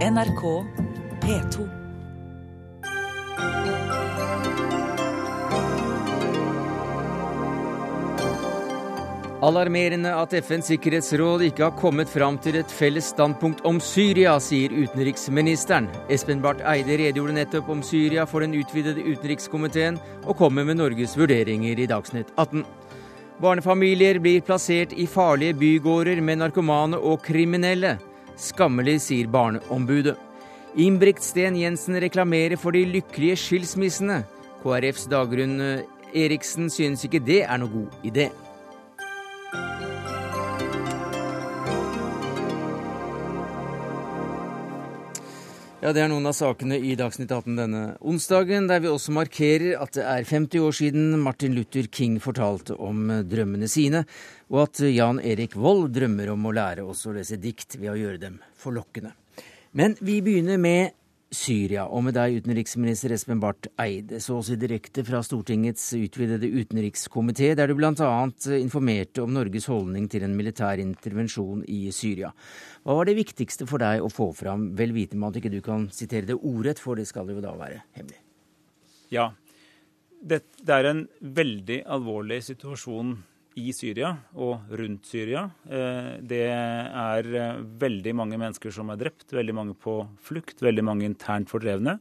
NRK P2. Alarmerende at FNs sikkerhetsråd ikke har kommet fram til et felles standpunkt om Syria, sier utenriksministeren. Espen Barth Eide redegjorde nettopp om Syria for den utvidede utenrikskomiteen, og kommer med Norges vurderinger i Dagsnytt 18. Barnefamilier blir plassert i farlige bygårder med narkomane og kriminelle. Skammelig, sier Barneombudet. Imbrikt Sten Jensen reklamerer for de lykkelige skilsmissene. KrFs Dagrun Eriksen synes ikke det er noe god idé. Ja, Det er noen av sakene i Dagsnytt 18 denne onsdagen, der vi også markerer at det er 50 år siden Martin Luther King fortalte om drømmene sine, og at Jan Erik Vold drømmer om å lære oss å lese dikt ved å gjøre dem forlokkende. Men vi begynner med Syria, og med deg, utenriksminister Espen Barth Eide, så også direkte fra Stortingets utvidede utenrikskomité, der du bl.a. informerte om Norges holdning til en militær intervensjon i Syria. Hva var det viktigste for deg å få fram, vel vitende at ikke du kan sitere det ordrett, for det skal jo da være hemmelig? Ja. Det, det er en veldig alvorlig situasjon i Syria og rundt Syria. Eh, det er eh, veldig mange mennesker som er drept, veldig mange på flukt, veldig mange internt fordrevne.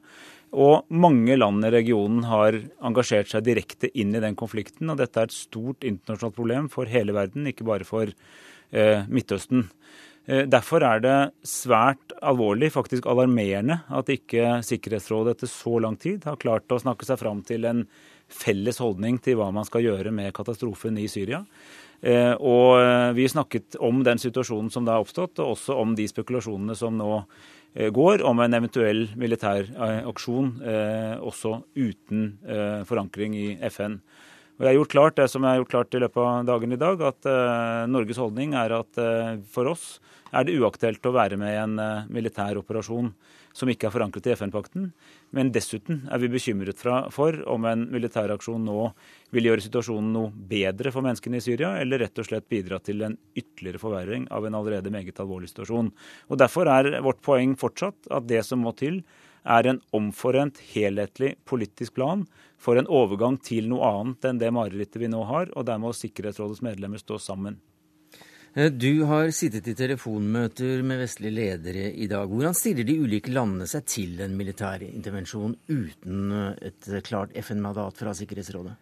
Og mange land i regionen har engasjert seg direkte inn i den konflikten. Og dette er et stort internasjonalt problem for hele verden, ikke bare for eh, Midtøsten. Derfor er det svært alvorlig, faktisk alarmerende, at ikke Sikkerhetsrådet etter så lang tid har klart å snakke seg fram til en felles holdning til hva man skal gjøre med katastrofen i Syria. Eh, og eh, vi snakket om den situasjonen som da har oppstått, og også om de spekulasjonene som nå eh, går om en eventuell militær aksjon, også uten forankring i FN. Og jeg har gjort klart det som jeg har gjort klart i løpet av dagen i dag, at Norges holdning er at for oss er det uaktuelt å være med i en militær operasjon som ikke er forankret i FN-pakten. Men dessuten er vi bekymret for om en militæraksjon nå vil gjøre situasjonen noe bedre for menneskene i Syria, eller rett og slett bidra til en ytterligere forverring av en allerede meget alvorlig situasjon. Og Derfor er vårt poeng fortsatt at det som må til, er en omforent, helhetlig politisk plan for en overgang til noe annet enn det marerittet vi nå har, og der må Sikkerhetsrådets medlemmer stå sammen. Eh, du har sittet i telefonmøter med vestlige ledere i dag. Hvordan stiller de ulike landene seg til en militær intervensjon uten eh, et klart FN-mandat fra Sikkerhetsrådet?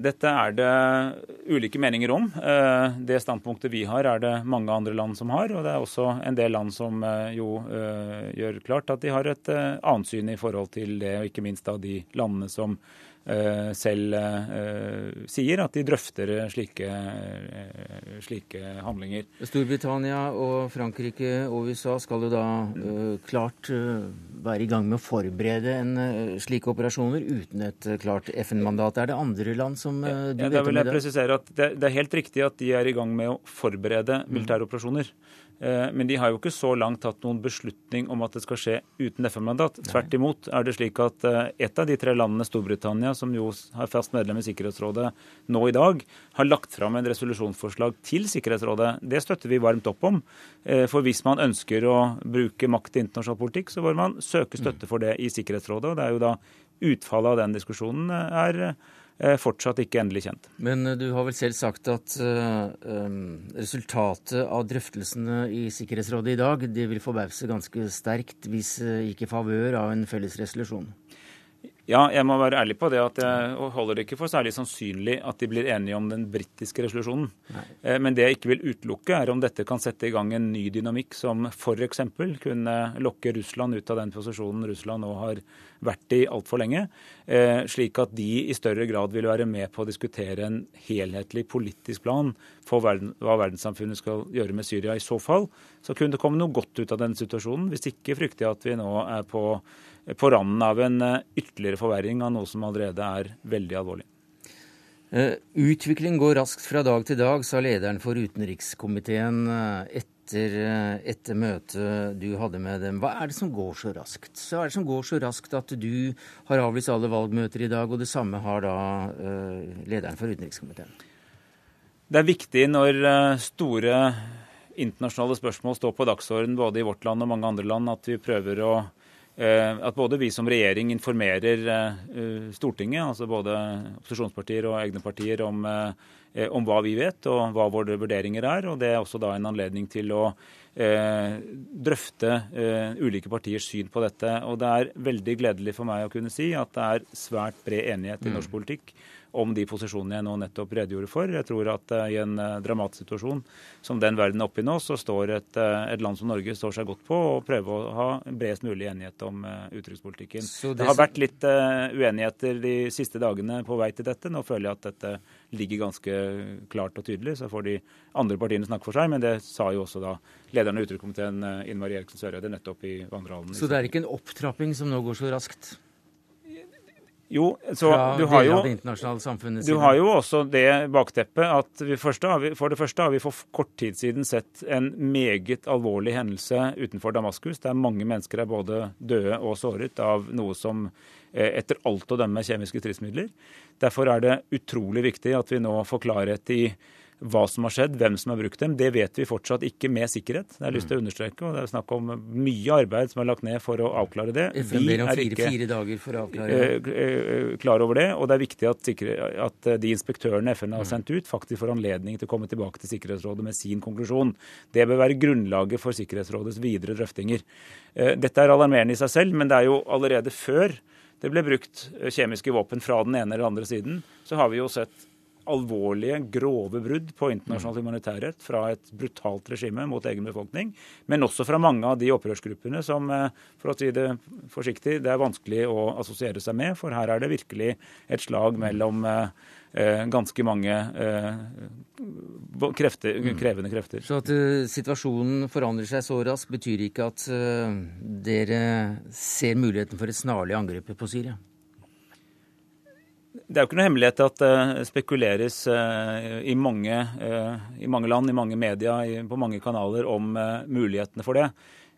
Dette er det ulike meninger om. Eh, det standpunktet vi har, er det mange andre land som har. Og det er også en del land som jo gjør klart at de har et annet syn i forhold til det, og ikke minst da de landene som Eh, selv eh, sier at de drøfter slike, eh, slike, handlinger. Storbritannia og Frankrike og USA skal jo da klart være i gang med å forberede en, slike operasjoner uten et klart FN-mandat. Er det andre land som du ja, vet om i dag? Da vil jeg presisere at det, det, er helt riktig at de er i gang med å forberede militære operasjoner. Eh, men de har jo ikke så langt tatt noen beslutning om at det skal skje uten FN-mandat. Tvert imot er det slik at eh, et av de tre landene, Storbritannia, som jo har fast medlem i Sikkerhetsrådet nå i dag, har lagt fram en resolusjonsforslag til Sikkerhetsrådet. Det støtter vi varmt opp om. Eh, for hvis man ønsker å bruke makt i internasjonal politikk, så bør man søke støtte for det i Sikkerhetsrådet. og det er jo da utfallet av den diskusjonen er fortsatt ikke endelig kjent. Men eh, du har vel selv sagt at uh, resultatet av drøftelsene i Sikkerhetsrådet i dag det vil forbause ganske sterkt hvis ikke favør av en felles resolusjon? Ja, jeg må være ærlig på det at jeg holder det ikke for særlig sannsynlig at de blir enige om den britiske resolusjonen. Nei. Men det jeg ikke vil utelukke, er om dette kan sette i gang en ny dynamikk som f.eks. kunne lokke Russland ut av den posisjonen Russland nå har vært i altfor lenge, eh, slik at de i større grad vil være med på å diskutere en helhetlig politisk plan for hva verdenssamfunnet skal gjøre med Syria. I så fall så kunne det komme noe godt ut av den situasjonen. Hvis ikke frykter jeg at vi nå er på, på randen av en eh, ytterligere forverring av noe som allerede er veldig alvorlig. Uh, utvikling går raskt fra dag til dag, sa lederen for utenrikskomiteen etter etter, eh, møtet du hadde med dem. Hva er det som går så raskt? Hva er det som går så raskt at du har avlyst alle valgmøter i dag, og det samme har da lederen for utenrikskomiteen? Det er viktig når store internasjonale spørsmål står på dagsordenen både i vårt land og mange andre land, at vi prøver å Eh, at både vi som regjering informerer eh, Stortinget, altså både opposisjonspartier og egne partier, om, eh, om, hva vi vet og hva våre vurderinger er. og Det er også da en anledning til å eh, drøfte eh, ulike partiers syn på dette. Og Det er veldig gledelig for meg å kunne si at det er svært bred enighet i norsk mm. politikk om de posisjonene jeg nå nettopp redegjorde for. Jeg tror at uh, i en uh, dramatisk situasjon som den verden er oppe i nå, så står et, uh, et, land som Norge står seg godt på å prøve å ha bredest mulig enighet om utenrikspolitikken. Det... det... har vært litt uenigheter de siste dagene på vei til dette. Nå føler jeg at dette ligger ganske klart og tydelig. Så får de andre partiene snakke for seg. Men det sa jo også da lederen av utenrikskomiteen, Inn Marie Eriksen Søreide, nettopp i vandrehallen. Så det er ikke en opptrapping som nå går så raskt? Jo, så du har jo, du har jo også det bakteppet at vi, vi, for det første har vi for kort tid siden sett en meget alvorlig hendelse utenfor Damaskus, der mange mennesker er både døde og såret av noe som eh, etter alt å dømme kjemiske stridsmidler. Derfor er det utrolig viktig at vi nå får klarhet i hva som har skjedd, hvem som har brukt dem, det vet vi fortsatt ikke med sikkerhet. Det har jeg lyst til å understreke. og Det er snakk om mye arbeid som er lagt ned for å avklare det. Vi er ikke fire dager for å avklare. Eh, eh, klar over det. Og det er viktig at, at de inspektørene FN har sendt ut, faktisk får anledning til å komme tilbake til Sikkerhetsrådet med sin konklusjon. Det bør være grunnlaget for Sikkerhetsrådets videre drøftinger. Eh, dette er alarmerende i seg selv, men det er jo allerede før det ble brukt kjemiske våpen fra den ene eller andre siden, så har vi jo sett alvorlige, grove brudd på internasjonal humanitærrett fra et brutalt regime mot egen befolkning, men også fra mange av de opprørsgruppene som, eh, for å si det forsiktig, det er vanskelig å assosiere seg med. For her er det virkelig et slag mellom eh, eh ganske mange eh, krefter, mm. krevende krefter. Så at situasjonen forandrer seg så raskt, betyr ikke at dere ser muligheten for et snarlig angrep på Syria? Det er jo ikke noe hemmelighet at det uh, spekuleres uh, i, mange, uh, i, mange, land, i mange medier, på mange kanaler om mulighetene for det.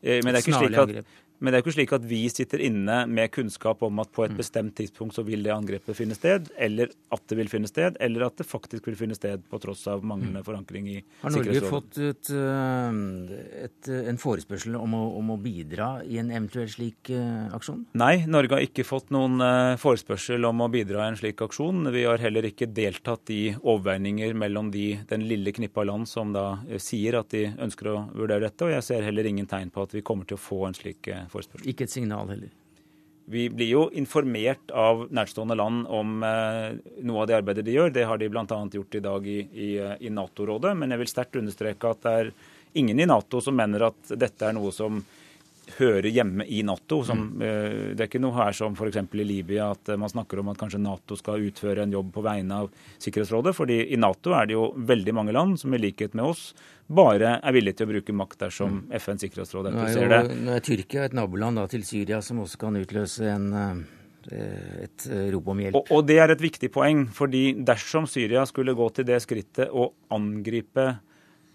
Men det er ikke slik at men det er jo ikke slik at vi sitter inne med kunnskap om at på et mm. bestemt tidspunkt så vil det angrepet finne sted, eller at det vil finne sted, eller at det faktisk vil finne sted på tross av manglende mm. forankring i Sikkerhetsrådet. Har Norge fått et, eh, et, en forespørsel om å, om å, bidra i en eventuell slik uh, aksjon? Nei, Norge har ikke fått noen forespørsel om å bidra i en slik aksjon. Vi har heller ikke deltatt i overveininger mellom de, den lille knippa land som da sier at de ønsker å vurdere dette, og jeg ser heller ingen tegn på at vi kommer til å få en slik uh, forespørsel. Ikke et signal heller? Vi blir jo informert av nærstående land om eh, noe av det arbeidet de gjør. Det har de bl.a. gjort i dag i, i, i Nato-rådet. Men jeg vil sterkt understreke at det er ingen i Nato som mener at dette er noe som hører hjemme i Nato. Som. Eh, det er ikke noe her som f.eks. i Libya at eh, man snakker om at kanskje Nato skal utføre en jobb på vegne av Sikkerhetsrådet. fordi i Nato er det jo veldig mange land som i likhet med oss bare er villige til å bruke makt dersom mm. FNs sikkerhetsråd interesserer det. Nå er Tyrkia et naboland da, til Syria som også kan utløse en eh, et rop om hjelp. Og, og, det er et viktig poeng. fordi dersom Syria skulle gå til det skrittet å angripe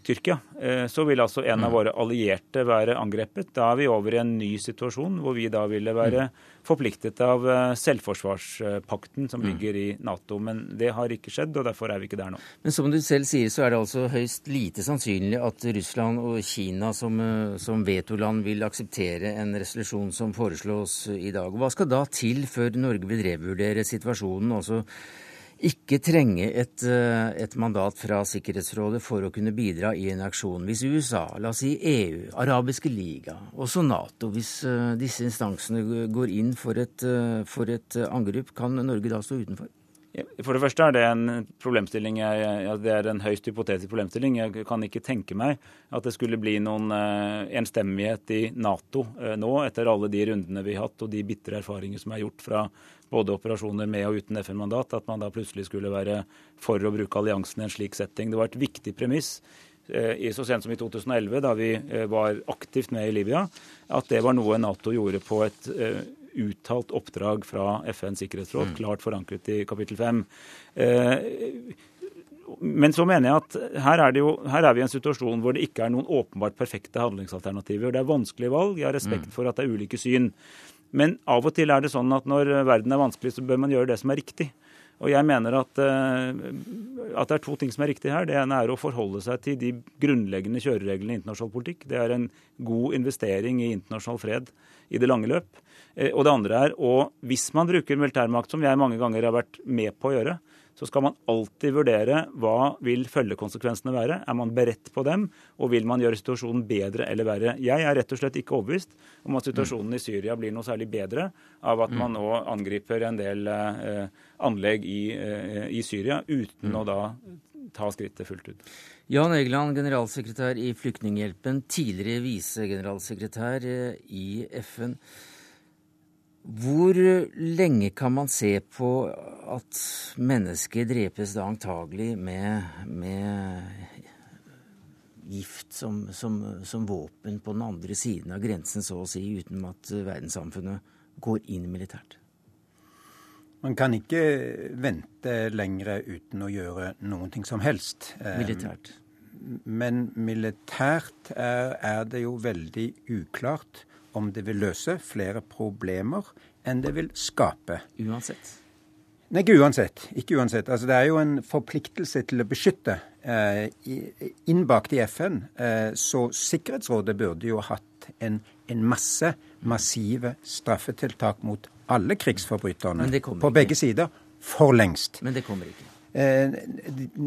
Tyrkia, eh, så vil altså en av mm. våre allierte være angrepet. Da er vi over i en ny situasjon hvor vi da ville være mm. forpliktet av eh, selvforsvarspakten som mm. ligger i Nato. Men det har ikke skjedd, og derfor er vi ikke der nå. Men som du selv sier, så er det altså høyst lite sannsynlig at Russland og Kina som, eh, som vetoland vil akseptere en resolusjon som foreslås i dag. Hva skal da til før Norge vil revurdere situasjonen? altså ikke trenge et, eh, et, mandat fra Sikkerhetsrådet for å kunne bidra i en aksjon. Hvis USA, la oss si EU, Arabiske liga, også Nato, hvis uh, disse instansene går inn for et, uh, for et angrep, kan Norge da stå utenfor? For det første er det en problemstilling, ja, det er en høyst hypotetisk problemstilling. Jeg kan ikke tenke meg at det skulle bli noen uh, enstemmighet i Nato uh, nå, etter alle de rundene vi har hatt og de bitre erfaringer som er gjort fra både operasjoner med og uten FN-mandat, at man da plutselig skulle være for å bruke alliansen i en slik setting. Det var et viktig premiss uh, så sent som i 2011, da vi var aktivt med i Libya, at det var noe Nato gjorde på et uttalt oppdrag fra FNs sikkerhetsråd, mm. klart forankret i kapittel 5. Eh, men så mener jeg at her er, jo, her er, vi i en situasjon hvor det ikke er noen åpenbart perfekte handlingsalternativer. Det er vanskelige valg. Jeg har respekt mm. for at det er ulike syn. Men av og til er det sånn at når verden er vanskelig, så bør man gjøre det som er riktig. Og jeg mener at, at, det er to ting som er riktig her. Det ene er å forholde seg til de grunnleggende kjørereglene i internasjonal politikk. Det er en god investering i internasjonal fred i det lange løp. Og det andre er og hvis man bruker militærmakt, som jeg mange ganger har vært med på å gjøre, så skal man alltid vurdere hva vil følgekonsekvensene være. Er man beredt på dem, og vil man gjøre situasjonen bedre eller verre? Jeg er rett og slett ikke overbevist om at situasjonen i Syria blir noe særlig bedre av at man nå angriper en del eh, anlegg i, eh, i, Syria uten å da ta skrittet fullt ut. Jan Egeland, generalsekretær i Flyktninghjelpen, tidligere visegeneralsekretær eh, i FN. Hvor lenge kan man se på at mennesker drepes da antagelig med, med gift som, som, som, våpen på den andre siden av grensen, så å si, uten at verdenssamfunnet går inn militært? Man kan ikke vente lenger uten å gjøre noen ting som helst. Eh, militært? Men militært er, er det jo veldig uklart om det vil løse flere problemer enn det vil skape. Uansett? Nei, ikke uansett. Ikke uansett. Altså, det er jo en forpliktelse til å beskytte eh, innbakt i FN. Eh, så Sikkerhetsrådet burde jo hatt en, en masse massive straffetiltak mot alle krigsforbryterne på begge sider for lengst. Men det kommer ikke. Eh,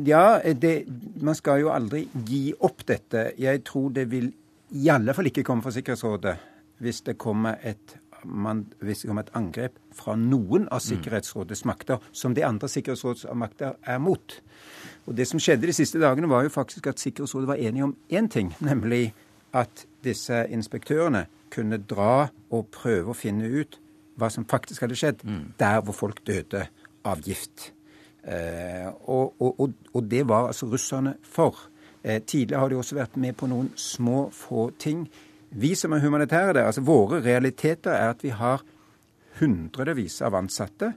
ja, det, man skal jo aldri gi opp dette. Jeg tror det vil i alle fall ikke komme fra Sikkerhetsrådet hvis det kommer et, man, hvis det kommer et angrep fra noen av Sikkerhetsrådets makter som de andre sikkerhetsrådsmakter er mot. Og Det som skjedde de siste dagene, var jo faktisk at Sikkerhetsrådet var enige om én ting, nemlig at disse inspektørene kunne dra og prøve å finne ut hva som faktisk hadde skjedd mm. der hvor folk døde av gift. Eh, og, og, og, det var altså russerne for. Eh, tidligere har de også vært med på noen små, få ting vi som er humanitære der, altså våre realiteter er at vi har hundrevis av ansatte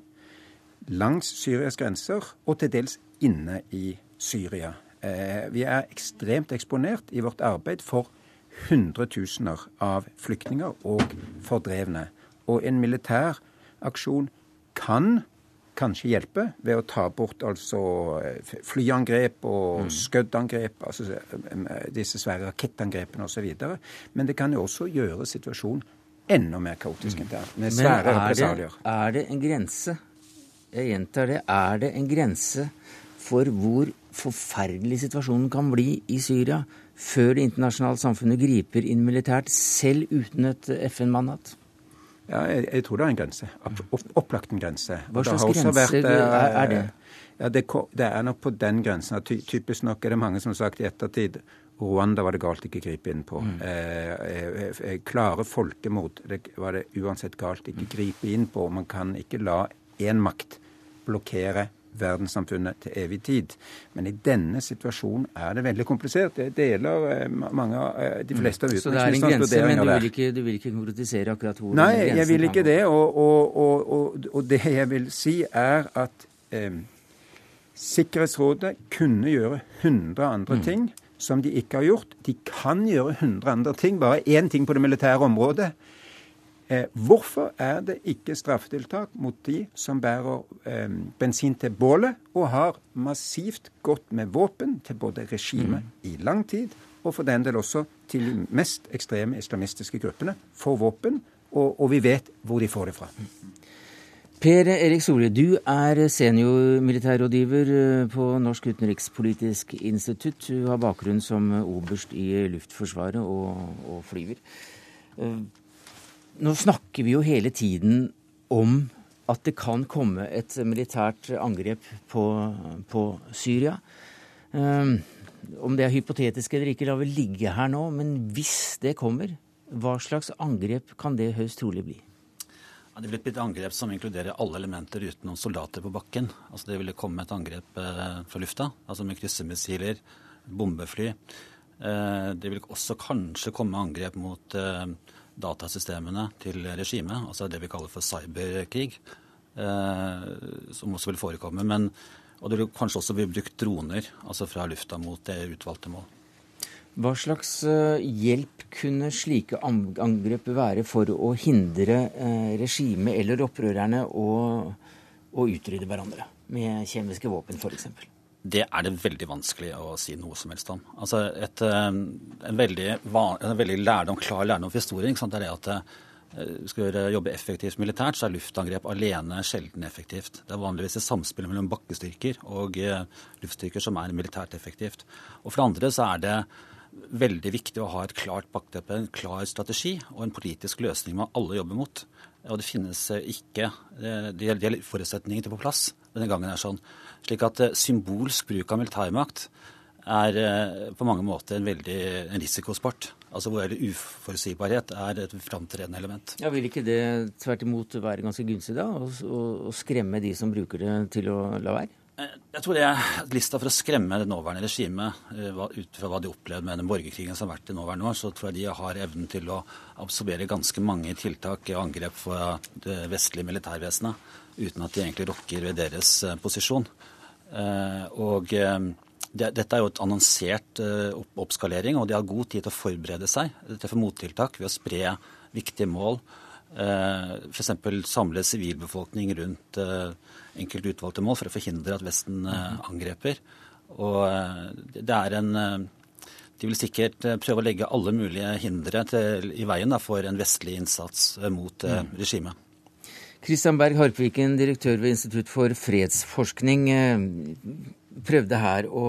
langs Syrias grenser og til dels inne i Syria. Eh, vi er ekstremt eksponert i vårt arbeid for hundretusener av flyktninger og fordrevne. Og en militær aksjon kan kanskje hjelpe ved å ta bort altså eh, flyangrep og mm. skøddangrep, altså eh, disse svære rakettangrepene osv. Men det kan jo også gjøre situasjonen enda mer kaotisk enn det er, med svære represalier. Er det en grense, jeg gjentar det, er det en grense for hvor forferdelig situasjonen kan bli i Syria før det internasjonale samfunnet griper inn militært, selv uten et FN-mandat? Ja, jeg, jeg, tror det er en grense. Opp, opplagt en grense. Hva slags grense vært, er, er det? Ja, det, det, er nok på den grensen. Ty, typisk nok er det mange som har sagt i ettertid Rwanda var det galt ikke gripe inn på. Mm. Eh, eh, eh klare folkemord det var det uansett galt ikke gripe inn på. Man kan ikke la én makt blokkere verdenssamfunnet til evig tid. Men i denne situasjonen er det veldig komplisert. Det deler eh, mange av eh, de fleste av utenriksministerens vurderinger der. Så det er en grense, men du vil ikke, du vil ikke konkretisere akkurat hvor Nei, jeg vil ikke det. Og, og, og, og, det jeg vil si, er at eh, Sikkerhetsrådet kunne gjøre 100 andre mm. ting som de ikke har gjort. De kan gjøre 100 andre ting, bare én ting på det militære området. Eh, hvorfor er det ikke straffetiltak mot de som bærer eh, bensin til bålet, og har massivt gått med våpen til både regimet mm. i lang tid, og for den del også til de mest ekstreme islamistiske gruppene, får våpen, og, og vi vet hvor de får det fra. Per Erik Solli, du er seniormilitærrådgiver eh, på Norsk utenrikspolitisk institutt. Du har bakgrunn som oberst i Luftforsvaret og, og flyver. Nå snakker vi jo hele tiden om at det kan komme et militært angrep på, på Syria. Um, om det er hypotetisk eller ikke, la vi ligge her nå. Men hvis det kommer, hva slags angrep kan det høyst trolig bli? Ja, det blir et angrep som inkluderer alle elementer uten noen soldater på bakken. Altså Det ville komme et angrep eh, fra lufta, altså med kryssemissiler, bombefly. Eh, det vil også kanskje komme angrep mot eh, datasystemene til regimet, altså det vi kaller for cyberkrig, eh, som også vil forekomme. Men, og det vil kanskje også bli brukt droner altså fra lufta mot det utvalgte mål. Hva slags eh, hjelp kunne slike angrep være for å hindre eh, regimet eller opprørerne å, å utrydde hverandre? med kjemiske våpen, f.eks.? Det er det veldig vanskelig å si noe som helst om. Altså et, eh, en, veldig, en veldig lærdom, klar lærdom for historien er det at eh, skal du jobbe effektivt militært, så er luftangrep alene sjelden effektivt. Det er vanligvis et samspill mellom bakkestyrker og eh, luftstyrker som er militært effektivt. Og for det andre så er det veldig viktig å ha et klart bakteppe, en klar strategi og en politisk løsning man alle jobber mot. Og det finnes ikke de, de forutsetningene til på plass denne gangen. er sånn. Slik at eh, symbolsk bruk av militærmakt er eh, på mange måter en veldig en risikosport. Altså hvor uforutsigbarhet er et framtredende element. Ja, Vil ikke det tvert imot være ganske gunstig da, å skremme de som bruker det til å la være? Eh, jeg tror det er lista for å skremme det nåværende regimet ut fra hva de opplevde med den borgerkrigen som har vært i nåværende år, så tror jeg de har evnen til å absorbere ganske mange tiltak og angrep fra det vestlige militærvesenet uten at de egentlig rokker ved deres posisjon. Eh, og eh, dette er jo et annonsert eh, oppskalering, og de har god tid til å forberede seg til mottiltak ved å spre viktige mål. F.eks. samle sivilbefolkning rundt enkelte utvalgte mål for å forhindre at Vesten angreper. Og det er en De vil sikkert prøve å legge alle mulige hindre til, i veien da, for en vestlig innsats mot mm. regimet. Kristian Berg Harpviken, direktør ved Institutt for fredsforskning, eh, prøvde her å,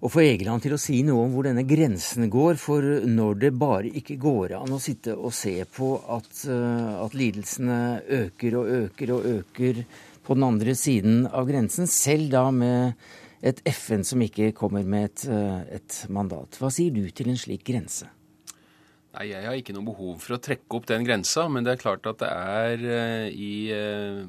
å få Egeland til å si noe om hvor denne grensen går for når det bare ikke går an å sitte og se på at, eh, at lidelsene øker og øker og øker på den andre siden av grensen, selv da med et FN som ikke kommer med et, eh, et mandat. Hva sier du til en slik grense? Nei, Jeg har ikke noe behov for å trekke opp den grensa, men det er klart at det er uh, i uh,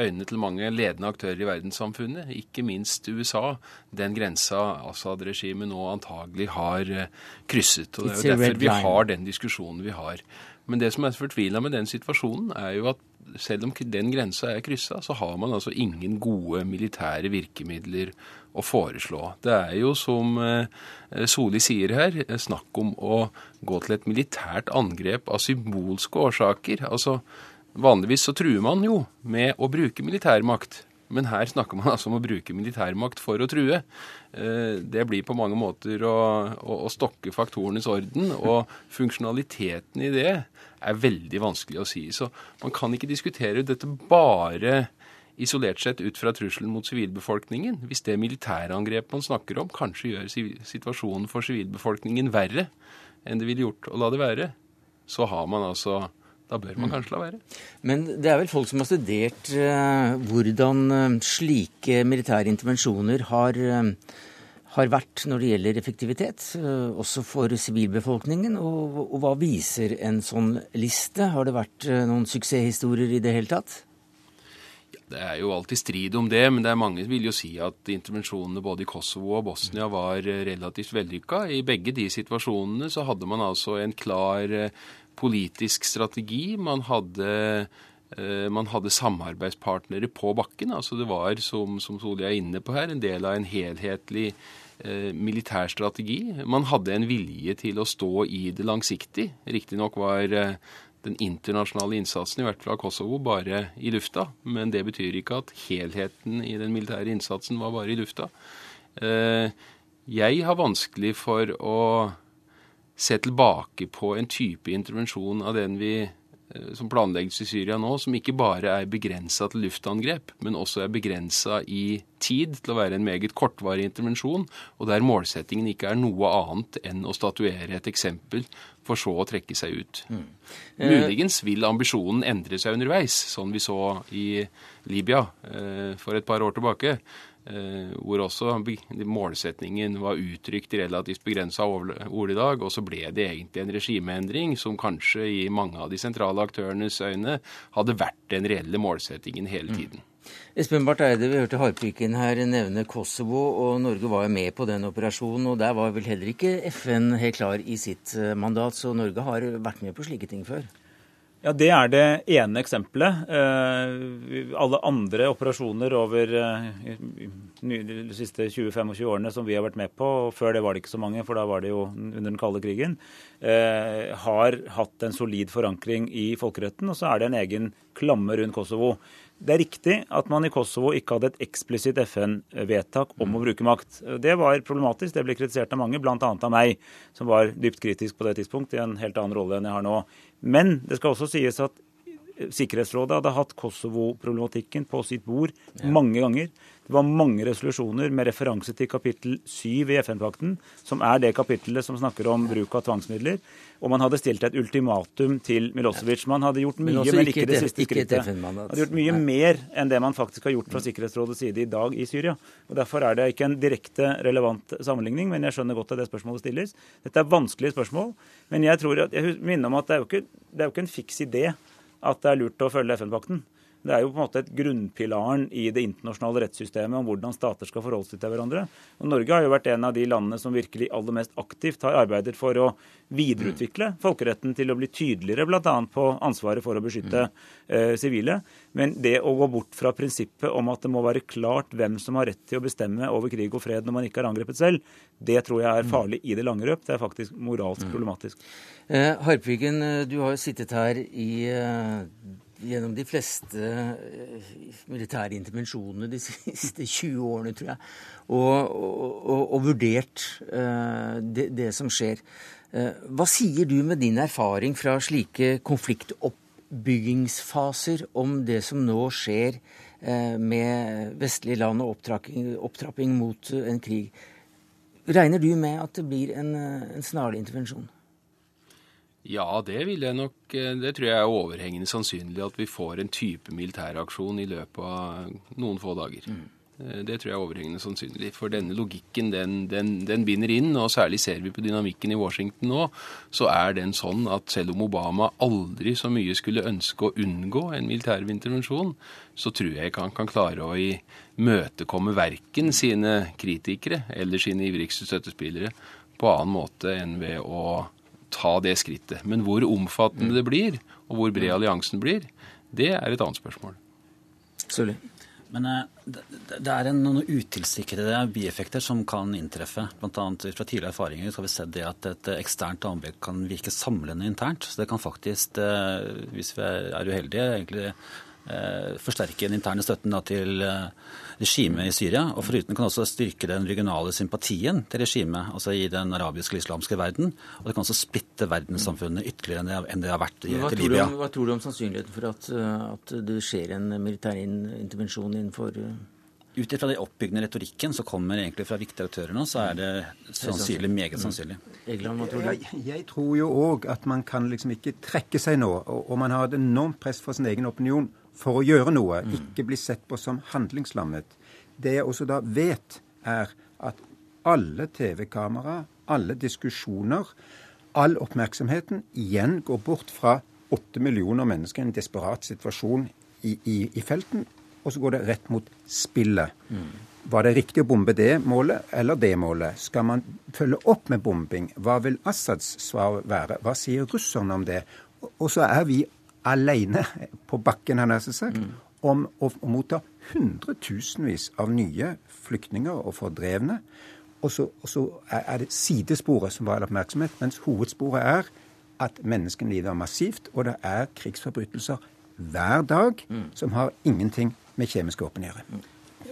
øynene til mange ledende aktører i verdenssamfunnet, ikke minst USA, den grensa Assad-regimet nå antagelig har uh, krysset. og Det er jo derfor vi har den diskusjonen vi har. Men det som er fortvila med den situasjonen, er jo at selv om den grensa er kryssa, så har man altså ingen gode militære virkemidler å foreslå. Det er jo, som eh, Soli sier her, snakk om å gå til et militært angrep av symbolske årsaker. Altså, Vanligvis så truer man jo med å bruke militærmakt. Men her snakker man altså om å bruke militærmakt for å true. Eh, det blir på mange måter å, å, å stokke faktorenes orden, og funksjonaliteten i det er veldig vanskelig å si. Så man kan ikke diskutere dette bare isolert sett ut fra trusselen mot sivilbefolkningen. Hvis det militærangrepet man snakker om, kanskje gjør situasjonen for sivilbefolkningen verre enn det ville gjort å la det være, så har man altså da bør man mm. kanskje la være. Men det er vel folk som har studert uh, hvordan uh, slike militære intervensjoner har uh, har vært når det gjelder effektivitet, eh, også for sivilbefolkningen. Og, og, hva viser en sånn liste? Har det vært eh, noen suksesshistorier i det hele tatt? Ja, det er jo alltid strid om det, men det er mange vil jo si at intervensjonene både i Kosovo og Bosnia var eh, relativt vellykka. I begge de situasjonene så hadde man altså en klar politisk strategi. Man hadde man hadde samarbeidspartnere på bakken. altså Det var, som, som Solli er inne på her, en del av en helhetlig Eh, militær strategi. Man hadde en vilje til å stå i det langsiktig. Riktignok var eh, den internasjonale innsatsen, i hvert fall av Kosovo, bare i lufta. Men det betyr ikke at helheten i den militære innsatsen var bare i lufta. Eh, jeg har vanskelig for å se tilbake på en type intervensjon av den vi Eh, som planlegges i Syria nå, som ikke bare er begrensa til luftangrep, men også er begrensa i tid til å være en meget kortvarig intervensjon, og der målsettingen ikke er noe annet enn å statuere et eksempel, for så å trekke seg ut. Mm. Eh, Muligens vil ambisjonen endre seg underveis, sånn vi så i Libya eh, for et par år tilbake. Eh, hvor også målsetningen var uttrykt i relativt begrensa ordelag. Og så ble det egentlig en regimeendring som kanskje i mange av de sentrale aktørenes øyne hadde vært den reelle målsettingen hele mm. tiden. Mm. Espen Barth Eide, vi hørte Harpiken her nevne Kosovo, og Norge var jo med på den operasjonen. og Der var vel heller ikke FN helt klar i sitt eh, mandat, så Norge har vært med på slike ting før? Ja, Det er det ene eksempelet. Eh, alle andre operasjoner over eh, de siste 20-25 årene som vi har vært med på, og før det var det ikke så mange, for da var det jo under den kalde krigen, eh, har hatt en solid forankring i folkeretten. Og så er det en egen klamme rundt Kosovo. Det er riktig at man i Kosovo ikke hadde et eksplisitt FN-vedtak om å bruke makt. Det var problematisk. Det ble kritisert av mange, bl.a. av meg, som var dypt kritisk på det tidspunkt, i en helt annen rolle enn jeg har nå. Men det skal også sies at Sikkerhetsrådet hadde hatt Kosovo-problematikken på sitt bord mange ganger. Det var mange resolusjoner med referanse til kapittel 7 i FN-pakten, som er det kapittelet som snakker om bruk av tvangsmidler. Og man hadde stilt et ultimatum til Milosevic. Man hadde gjort mye, men, men ikke, det siste skrittet. Man hadde gjort mye Nei. mer enn det man faktisk har gjort fra Sikkerhetsrådets side i dag i Syria. Og Derfor er det ikke en direkte relevant sammenligning, men jeg skjønner godt at det spørsmålet stilles. Dette er vanskelige spørsmål, men jeg tror at, jeg minner om at det er jo ikke, det er jo ikke en fiks idé at det er lurt å følge FN-pakten. Det er jo på en måte et grunnpilaren i det internasjonale rettssystemet om hvordan stater skal forholde seg til hverandre. Og Norge har jo vært en av de landene som virkelig aller mest aktivt har arbeidet for å videreutvikle folkeretten til å bli tydeligere bl.a. på ansvaret for å beskytte eh, sivile. Men det å gå bort fra prinsippet om at det må være klart hvem som har rett til å bestemme over krig og fred når man ikke har angrepet selv, det tror jeg er farlig i det lange løp. Det er faktisk moralsk problematisk. Eh, Harpviken, eh, du har jo sittet her i eh, gjennom de fleste eh, militære intervensjonene de siste 20 årene, tror jeg, og, og, og vurdert uh, det, det, som skjer. Uh, hva sier du med din erfaring fra slike konfliktoppbyggingsfaser om det som nå skjer med vestlige land og opptrapping, opptrapping mot en krig? Regner du med at det blir en, en snarlig intervensjon? Ja, det vil jeg nok eh, Det tror jeg er overhengende sannsynlig at vi får en type militæraksjon i løpet av noen få dager. Mm. Eh, det tror jeg er overhengende sannsynlig. For denne logikken den, den, den, binder inn, og særlig ser vi på dynamikken i Washington nå, så er den sånn at selv om Obama aldri så mye skulle ønske å unngå en militær intervensjon, så tror jeg ikke han kan klare å imøtekomme verken sine kritikere eller sine ivrigste støttespillere på annen måte enn ved å ta det skrittet. Men hvor omfattende det blir, og hvor bred alliansen blir, det er et annet spørsmål. Sorry. Men eh, det er noen utilsikrede bieffekter som kan inntreffe. Blant annet fra tidligere erfaringer så har vi sett det at et eksternt anbud kan virke samlende internt. Så det kan faktisk, eh, hvis vi er uheldige, egentlig forsterke den interne støtten da, til eh, regimet i Syria. Og foruten kan også styrke den regionale sympatien til regimet altså i den arabiske og islamske verden. Og det kan også splitte verdenssamfunnet ytterligere enn det har vært i, til Libya. Om, hva tror du om sannsynligheten for at, eh, at det skjer en militær intervensjon innenfor ut ifra den oppbyggende retorikken som kommer egentlig fra viktige aktører nå, så er det sannsynlig, meget sannsynlig. Hva tror du? Jeg, jeg tror jo òg at man kan liksom ikke trekke seg nå. Og, og man har et enormt press for sin egen opinion for å gjøre noe, mm. ikke bli sett på som handlingslammet. Det jeg også da vet, er at alle TV-kamera, alle diskusjoner, all oppmerksomheten igjen går bort fra åtte millioner mennesker i en desperat situasjon i, i, i, felten, og så går det rett mot spillet. Mm. Var det riktig å bombe det målet eller det målet? Skal man følge opp med bombing? Hva vil Assads svar være? Hva sier russerne om det? Og så er vi alene på bakken, har jeg sagt, mm. om å, motta hundretusenvis av nye flyktninger og fordrevne. Og så, og så, er det sidesporet som var oppmerksomhet, mens hovedsporet er at menneskene lider massivt, og det er krigsforbrytelser hver dag mm. som har ingenting med kjemiske våpen å gjøre.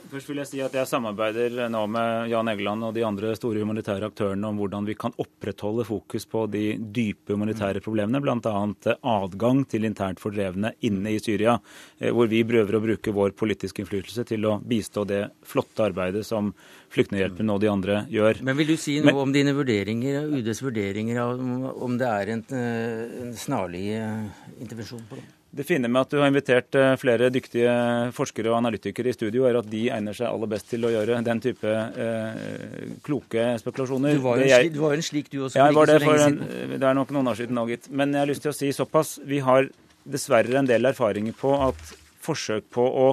Først vil jeg si at jeg samarbeider nå med Jan Egeland og de andre store humanitære aktørene om hvordan vi kan opprettholde fokus på de dype humanitære problemene, bl.a. adgang til internt fordrevne inne i Syria, eh, hvor vi prøver å bruke vår politiske innflytelse til å bistå det flotte arbeidet som Flyktninghjelpen og de andre gjør. Men Vil du si noe Men, om dine vurderinger, UDs vurderinger av om det er en, eh, en snarlig eh, intervensjon på det? Det fine med at du har invitert eh, flere dyktige forskere og analytikere i studio, er at de egner seg aller best til å gjøre den type eh, kloke spekulasjoner. Du var jo en, en, slik du også ja, for ikke så lenge siden. En, det er nok noen år siden nå, gitt. Men jeg har lyst til å si såpass. Vi har dessverre en del erfaringer på at forsøk på å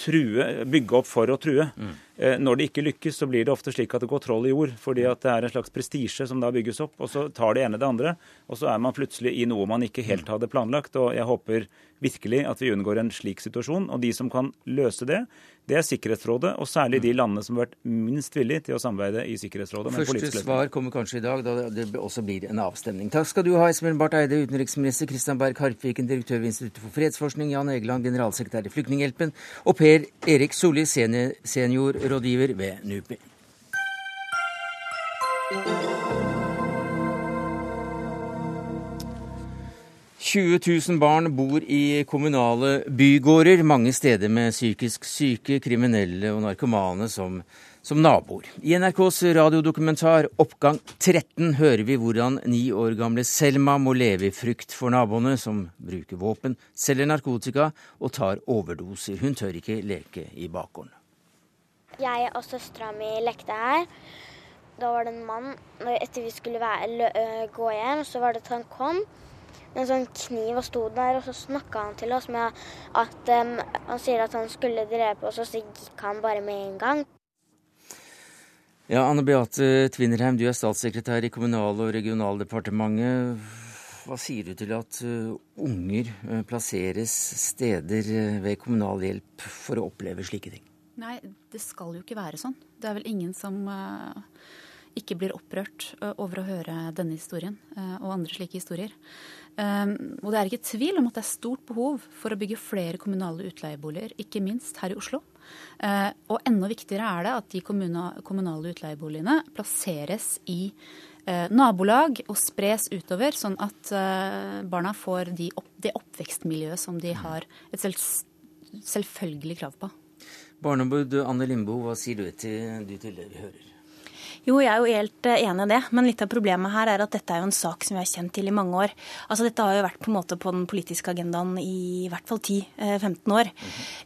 true, bygge opp for å true. Mm. Eh, når det ikke lykkes, så blir det ofte slik at det går troll i jord. Fordi at det er en slags prestisje som da bygges opp, og så tar det ene det andre. Og så er man plutselig i noe man ikke helt hadde planlagt. Og jeg håper virkelig at vi unngår en slik situasjon. Og de som kan løse det, det er Sikkerhetsrådet, og særlig de landene som har vært minst villige til å samarbeide i Sikkerhetsrådet. Første svar kommer kanskje i dag, da det også blir en avstemning. Takk skal du ha, Espen Barth Eide, utenriksminister, Kristian Berg Harpviken, direktør ved Instituttet for fredsforskning, Jan Egeland, generalsekretær i Flyktninghjelpen, og Per Erik Solli, seniorrådgiver ved NUPI. 20 000 barn bor i kommunale bygårder, mange steder med psykisk syke, kriminelle og narkomane som, som naboer. I NRKs radiodokumentar 'Oppgang 13' hører vi hvordan ni år gamle Selma må leve i frykt for naboene, som bruker våpen, selger narkotika og tar overdoser. Hun tør ikke leke i bakgården. Jeg og søstera mi lekte her. Da var det en mann Etter vi skulle være, gå hjem, så var det at han kom en sånn kniv og sto der, og så snakka han til oss med at um, han sier at han skulle drepe oss, og så gikk han bare med en gang. Ja, Anne Beate Tvinnerheim, du er statssekretær i Kommunal- og regionaldepartementet. Hva sier du til at uh, unger uh, plasseres steder uh, ved kommunal hjelp for å oppleve slike ting? Nei, det skal jo ikke være sånn. Det er vel ingen som ikke blir opprørt over å høre denne historien og andre slike historier. Og det er ikke tvil om at det er stort behov for å bygge flere kommunale utleieboliger, ikke minst her i Oslo. Og enda viktigere er det at de kommunale utleieboligene plasseres i nabolag og spres utover, sånn at barna får de opp, det oppvekstmiljøet som de har et selv, selvfølgelig krav på. Barneombud Anne Lindboe, hva sier du til, du til det vi hører? Jo, jeg er jo helt eh, enig i det, men litt av problemet her er at dette er jo en sak som vi har kjent til i mange år. Altså Dette har jo vært på en måte på den politiske agendaen i hvert fall 10-15 eh, år.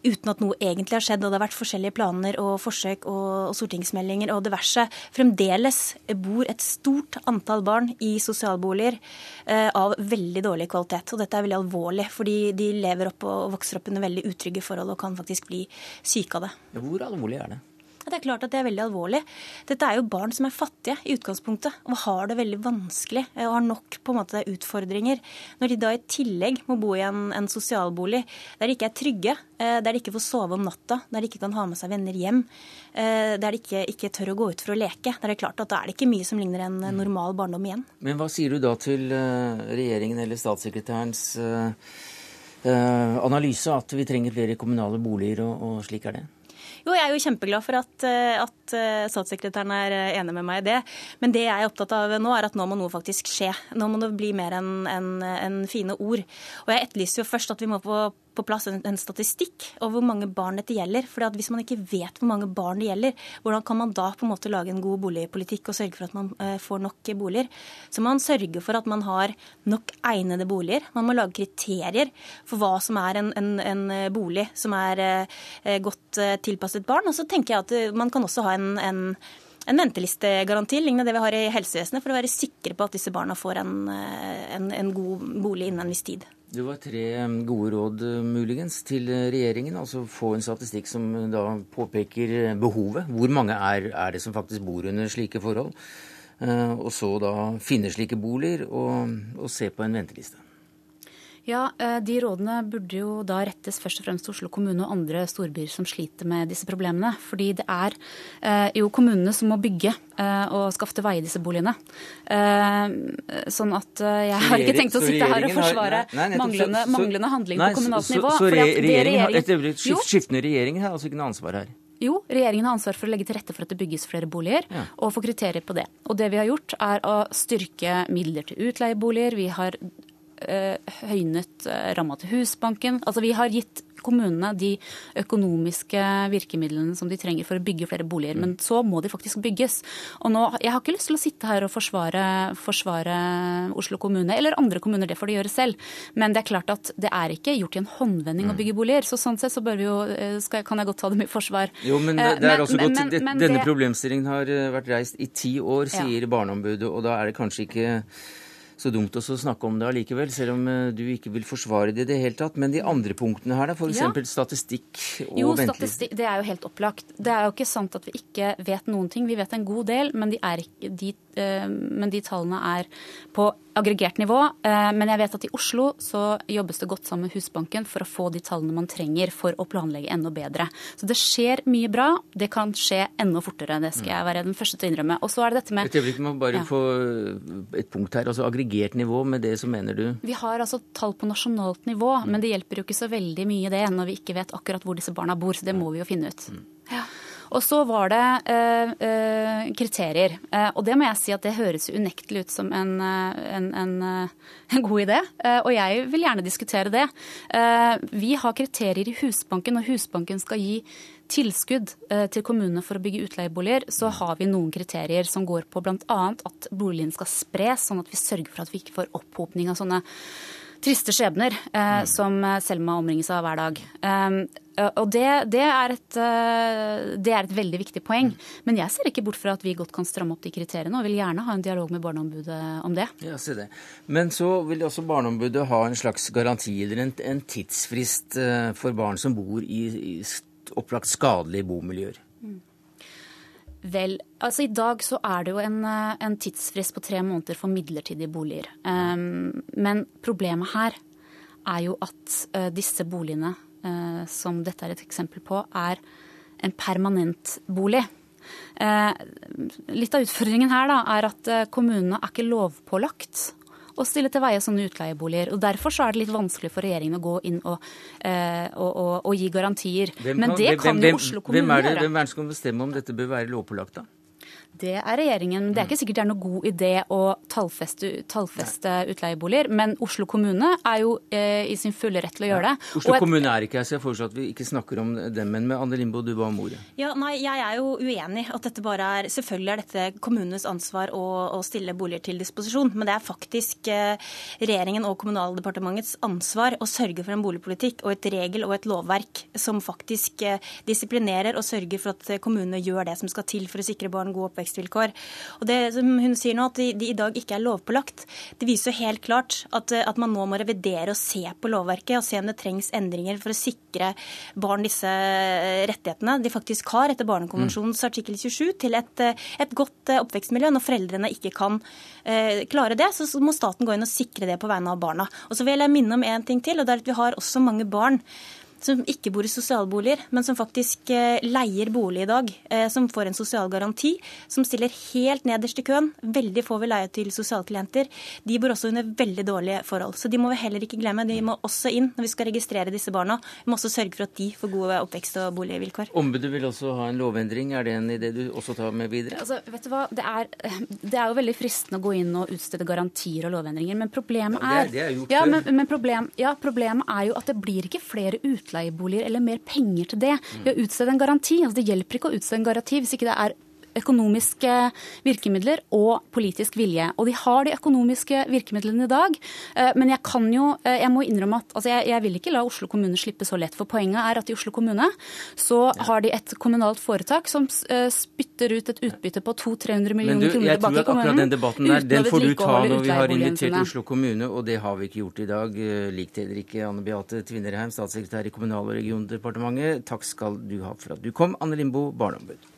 Uten at noe egentlig har skjedd. Og det har vært forskjellige planer og forsøk og stortingsmeldinger og diverse. Fremdeles bor et stort antall barn i sosialboliger eh, av veldig dårlig kvalitet. Og dette er veldig alvorlig, fordi de lever opp og vokser opp under veldig utrygge forhold og kan faktisk bli syke av det. Hvor alvorlig er det? Det er klart at det er veldig alvorlig. Dette er jo barn som er fattige i utgangspunktet, og har det veldig vanskelig eh, og har nok på en måte utfordringer. Når de da i tillegg må bo i en, en sosialbolig der de ikke er trygge, eh, der de ikke får sove om natta, der de ikke kan ha med seg venner hjem, eh, der de ikke, ikke tør å gå ut for å leke, der det er klart at da er det ikke mye som ligner en normal barndom igjen. Men hva sier du da til regjeringen eller statssekretærens analyse at vi trenger flere kommunale boliger, og, og slik er det? Jo, jeg er jo kjempeglad for at, eh, at eh, statssekretæren er eh, enig med meg i det. Men det jeg er opptatt av nå, er at nå må noe faktisk skje. Nå må det bli mer enn en, en fine ord. Og jeg etterlyser jo først at vi må på på plass en, en, statistikk over hvor mange barn dette gjelder. For Hvis man ikke vet hvor mange barn det gjelder, hvordan kan man da på en måte lage en god boligpolitikk og sørge for at man eh, får nok boliger? Så man sørger for at man har nok egnede boliger. Man må lage kriterier for hva som er en, en, en bolig som er eh, godt eh, tilpasset barn. Og så tenker jeg at eh, man kan også ha en, en en ventelistegaranti lignende det vi har i helsevesenet, for å være sikre på at disse barna får en, eh, en, en god bolig innen en viss tid. Det var tre gode råd muligens til regjeringen. Altså få en statistikk som da påpeker behovet. Hvor mange er, er det som faktisk bor under slike forhold? Eh, og så da finne slike boliger og, og se på en venteliste. Ja, eh, De rådene burde jo da rettes først og fremst til Oslo kommune og andre storbyer som sliter med disse problemene. Fordi det er eh, jo kommunene som må bygge eh, og skaffe til veie disse boligene. Sånn at jeg har ikke tenkt å sitte her og forsvare manglende, manglende, handling på kommunalt nivå. Så, regjeringen, har skift, skiftende regjeringer har altså ikke noe ansvar her? Jo, regjeringen har ansvar for å legge til rette for at det bygges flere boliger, ja. og få kriterier på det. Og det vi har gjort, er å styrke midler til utleieboliger. Vi har høynet eh, ramma til Husbanken. Altså Vi har gitt kommunene de økonomiske virkemidlene som de trenger for å bygge flere boliger. Men så må de faktisk bygges. Og nå, Jeg har ikke lyst til å sitte her og forsvare, forsvare Oslo kommune, eller andre kommuner, det får de gjøre selv. Men det er klart at det er ikke gjort i en håndvending å bygge boliger. Så sånn sett så bør vi jo, eh, skal, kan jeg godt ta dem i forsvar. Jo, men det, det er også men, godt, men, men, Denne det... problemstillingen har vært reist i ti år, sier ja. Barneombudet, og da er det kanskje ikke så dumt å snakke om det allikevel, selv om eh, du ikke vil forsvare det i det hele tatt. Men de andre punktene her, da, f.eks. Ja. statistikk og jo, statistikk, Det er jo helt opplagt. Det er jo ikke sant at vi ikke vet noen ting. Vi vet en god del, men de, ikke, de men de tallene er på aggregert nivå. Men jeg vet at i Oslo så jobbes det godt sammen med Husbanken for å få de tallene man trenger for å planlegge enda bedre. Så det skjer mye bra. Det kan skje enda fortere. Det skal jeg være den første til å innrømme. Og så er det dette med Et øyeblikk, må bare ja. få et punkt her. Altså aggregert nivå, med det så mener du? Vi har altså tall på nasjonalt nivå, mm. men det hjelper jo ikke så veldig mye det når vi ikke vet akkurat hvor disse barna bor. Så det må vi jo finne ut. Mm. Ja. Og så var det eh, eh, kriterier. Eh, og det må jeg si at det høres unektelig ut som en, eh, en, en, eh, en god idé. Eh, og jeg vil gjerne diskutere det. vi har kriterier i Husbanken, og Husbanken skal gi tilskudd til kommunene for å bygge utleieboliger, så har vi noen kriterier som går på bl.a. at boligen skal spres, sånn at vi sørger for at vi ikke får opphopning av sånne triste skjebner eh, mm. som Selma omringes av hver dag. Um, og det, det, er et, eh, det, er et, veldig viktig poeng. Men jeg ser ikke bort fra at vi godt kan stramme opp de kriteriene, og vil gjerne ha en dialog med Barneombudet om det. Ja, se det. Men så vil også Barneombudet ha en slags garanti eller en, en tidsfrist eh, for barn som bor i, i opplagt skadelige bomiljøer. Mm. Vel, altså I dag så er det jo en, eh, en tidsfrist på tre måneder for midlertidige boliger. Um, men problemet her er jo at uh, disse boligene, som dette er et eksempel på, er en permanent bolig. Uh, litt av utfordringen her da, er at kommunene er ikke lovpålagt å stille til veie sånne utleieboliger. og Derfor så er det litt vanskelig for regjeringen å gå inn og, eh, og, og, og gi garantier. Hvem, Men det kan hvem, jo Oslo kommune gjøre. Hvem er det som kan bestemme om dette bør være lovpålagt, da? Det er regjeringen. Det er ikke sikkert det er noe god idé å tallfeste, tallfeste utleieboliger, men Oslo kommune er jo eh, i sin fulle rett til å gjøre det. Oslo et, kommune er ikke her, så jeg foreslår at vi ikke snakker om dem. Men med Anne Limbo, du ba om ordet. Ja, nei, Jeg er jo uenig at dette bare er Selvfølgelig er dette kommunenes ansvar å, å stille boliger til disposisjon, men det er faktisk eh, regjeringen og Kommunaldepartementets ansvar å sørge for en boligpolitikk og et regel og et lovverk som faktisk eh, disiplinerer og sørger for at kommunene gjør det som skal til for å sikre barn god oppvekst oppvekstvilkår. Og det som hun sier nå, at de, de i dag ikke er lovpålagt, det viser jo helt klart at, at, man nå må revidere og se på lovverket og se om det trengs endringer for å sikre barn disse rettighetene de faktisk har etter Barnekonvensjonens mm. artikkel 27 til et, et, godt oppvekstmiljø. Når foreldrene ikke kan eh, klare det, så må staten gå inn og sikre det på vegne av barna. Og så vil jeg minne om en ting til, og det er at vi har også mange barn som ikke bor i sosialboliger, men som faktisk eh, leier bolig i dag. Eh, som får en sosial garanti, som stiller helt nederst i køen. Veldig få vil leie til sosialklienter. De bor også under veldig dårlige forhold. Så de må vi heller ikke glemme. De må også inn når vi skal registrere disse barna. Vi må også sørge for at de får gode oppvekst- og boligvilkår. Ombudet vil også ha en lovendring. Er det en idé du også tar med videre? Altså, vet du hva? Det er, det er jo veldig fristende å gå inn og utstede garantier og lovendringer, men problemet er, ja, det, er, det er ja, men, men problem, ja, problemet er jo at det blir ikke flere utlendinger utleieboliger eller mer penger til det ved å utstede en garanti. Altså, det hjelper ikke å utstede en garanti hvis ikke det er økonomiske virkemidler og politisk vilje. Og de har de økonomiske virkemidlene i dag. Eh, men jeg kan jo, eh, jeg må innrømme at altså jeg, jeg, vil ikke la Oslo kommune slippe så lett. For poenget er at i Oslo kommune så har de et kommunalt foretak som eh, spytter ut et utbytte på 200-300 millioner kroner tilbake i kommunen. Den debatten der, den får du ta når vi har invitert Oslo kommune, og det har vi ikke gjort i dag. Likt heller ikke Anne Beate Tvinnerheim, statssekretær i Kommunal- og regiondepartementet. Takk skal du ha for at du kom, Anne Limbo, barneombud.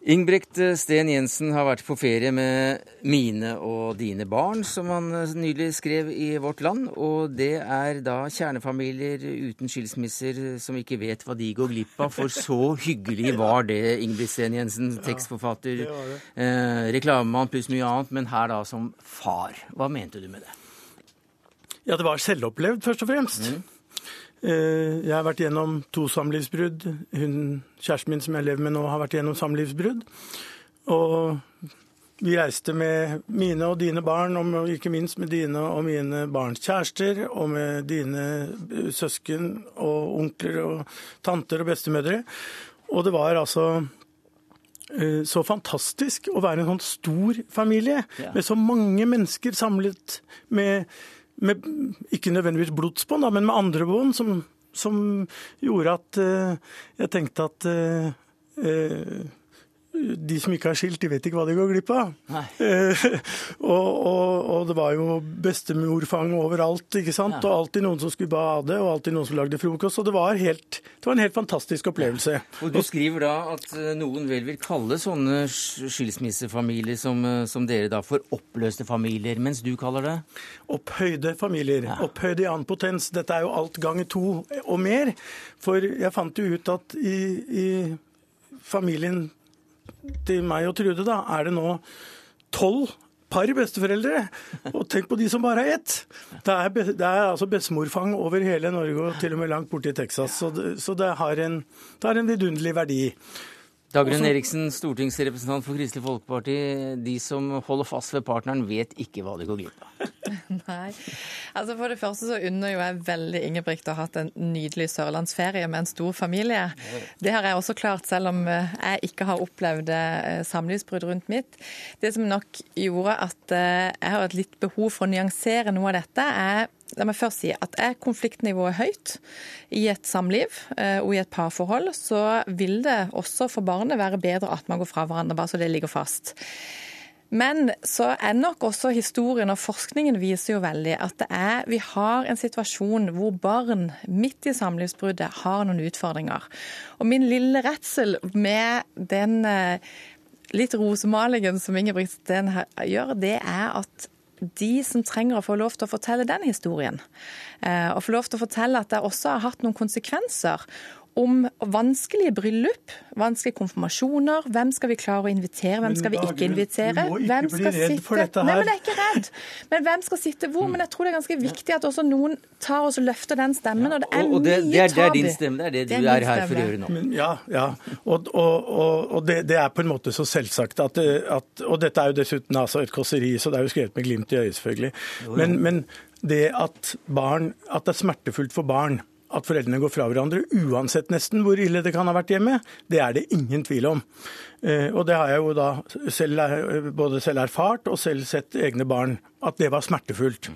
Ingebrigt Sten Jensen har vært på ferie med mine og dine barn, som han nylig skrev i Vårt Land. Og det er da kjernefamilier uten skilsmisser som ikke vet hva de går glipp av. For så hyggelig var det, Ingebrigt Sten Jensen, tekstforfatter, eh, reklamemann pluss mye annet, men her da som far. Hva mente du med det? Ja, det var selvopplevd, først og fremst. Mm. Eh, jeg har vært gjennom to samlivsbrudd. Hun, kjæresten min som jeg lever med nå, har vært gjennom samlivsbrudd. Og vi reiste med mine og dine barn, og ikke minst med dine og mine barns kjærester, og med dine eh, søsken og onkler og tanter og bestemødre. Og det var altså eh, så fantastisk å være en sånn stor familie ja. med så mange mennesker samlet med med, ikke nødvendigvis blodsbånd, men med andre bånd, som, som, gjorde at uh, jeg tenkte at uh, uh, de som ikke er skilt, de vet ikke hva de går glipp av. Eh, og, og, og, det var jo bestemorfang overalt, ikke sant. Ja. Og alltid noen som skulle bade, og alltid noen som lagde frokost. Og det var, helt, det var en helt fantastisk opplevelse. Og Du skriver da at eh, noen vel vil kalle sånne skilsmissefamilier som, eh, som dere da for oppløste familier, mens du kaller det? Opphøyde familier. Ja. Opphøyde i annen potens. Dette er jo alt ganger to og mer. For jeg fant jo ut at i, i familien til meg og Trude, da, er det nå tolv par besteforeldre. Og tenk på de som bare har ett. Det er, det er altså bestemorfang over hele Norge og til og med langt borte i Texas. Så det, så det har en, det har en vidunderlig verdi. Dagrun Eriksen, stortingsrepresentant for Kristelig Folkeparti. De som holder fast ved partneren, vet ikke hva de går glipp av. Nei. Altså For det første så unner jo jeg veldig Ingebrigt å ha hatt en nydelig sørlandsferie med en stor familie. Det har jeg også klart, selv om eh, jeg ikke har opplevd eh, samlivsbrudd rundt mitt. Det som nok gjorde at eh, jeg har et litt behov for å nyansere noe av dette, er La meg først si at er konfliktnivået høyt i et samliv og i et parforhold, så vil det også for barnet være bedre at man går fra hverandre, bare så det ligger fast. Men så er nok også historien og forskningen viser jo veldig at er, vi har en situasjon hvor barn midt i samlivsbruddet har noen utfordringer. Og min lille redsel med den eh, litt rosemalingen som Ingebrigt Steen gjør, det er at de som trenger å få lov til å fortelle den historien. Eh, og få lov til å fortelle at det også har hatt noen konsekvenser om vanskelige bryllup, vanskelige konfirmasjoner. Hvem skal vi klare å invitere, hvem skal vi ikke invitere? Bli redd sitte... for dette her. Nei, men jeg er ikke redd. Men hvem skal sitte hvor? Men jeg tror det er ganske viktig at også noen tar og løfter den stemmen. Og det er og det, mye det er, det er din stemme, det er det, det er du er, her for å gjøre nå. Men, ja, ja. Og, og, og, og det, er på en måte så selvsagt at, at Og dette er jo dessuten altså et kåseri, så det er jo skrevet med glimt i øyet, selvfølgelig. Men, men det at barn At det er smertefullt for barn at foreldrene går fra hverandre, uansett nesten hvor ille det kan ha vært hjemme, det er det ingen tvil om. Eh, og det har jeg jo da selv, både selv erfart og selv sett egne barn, at det var smertefullt.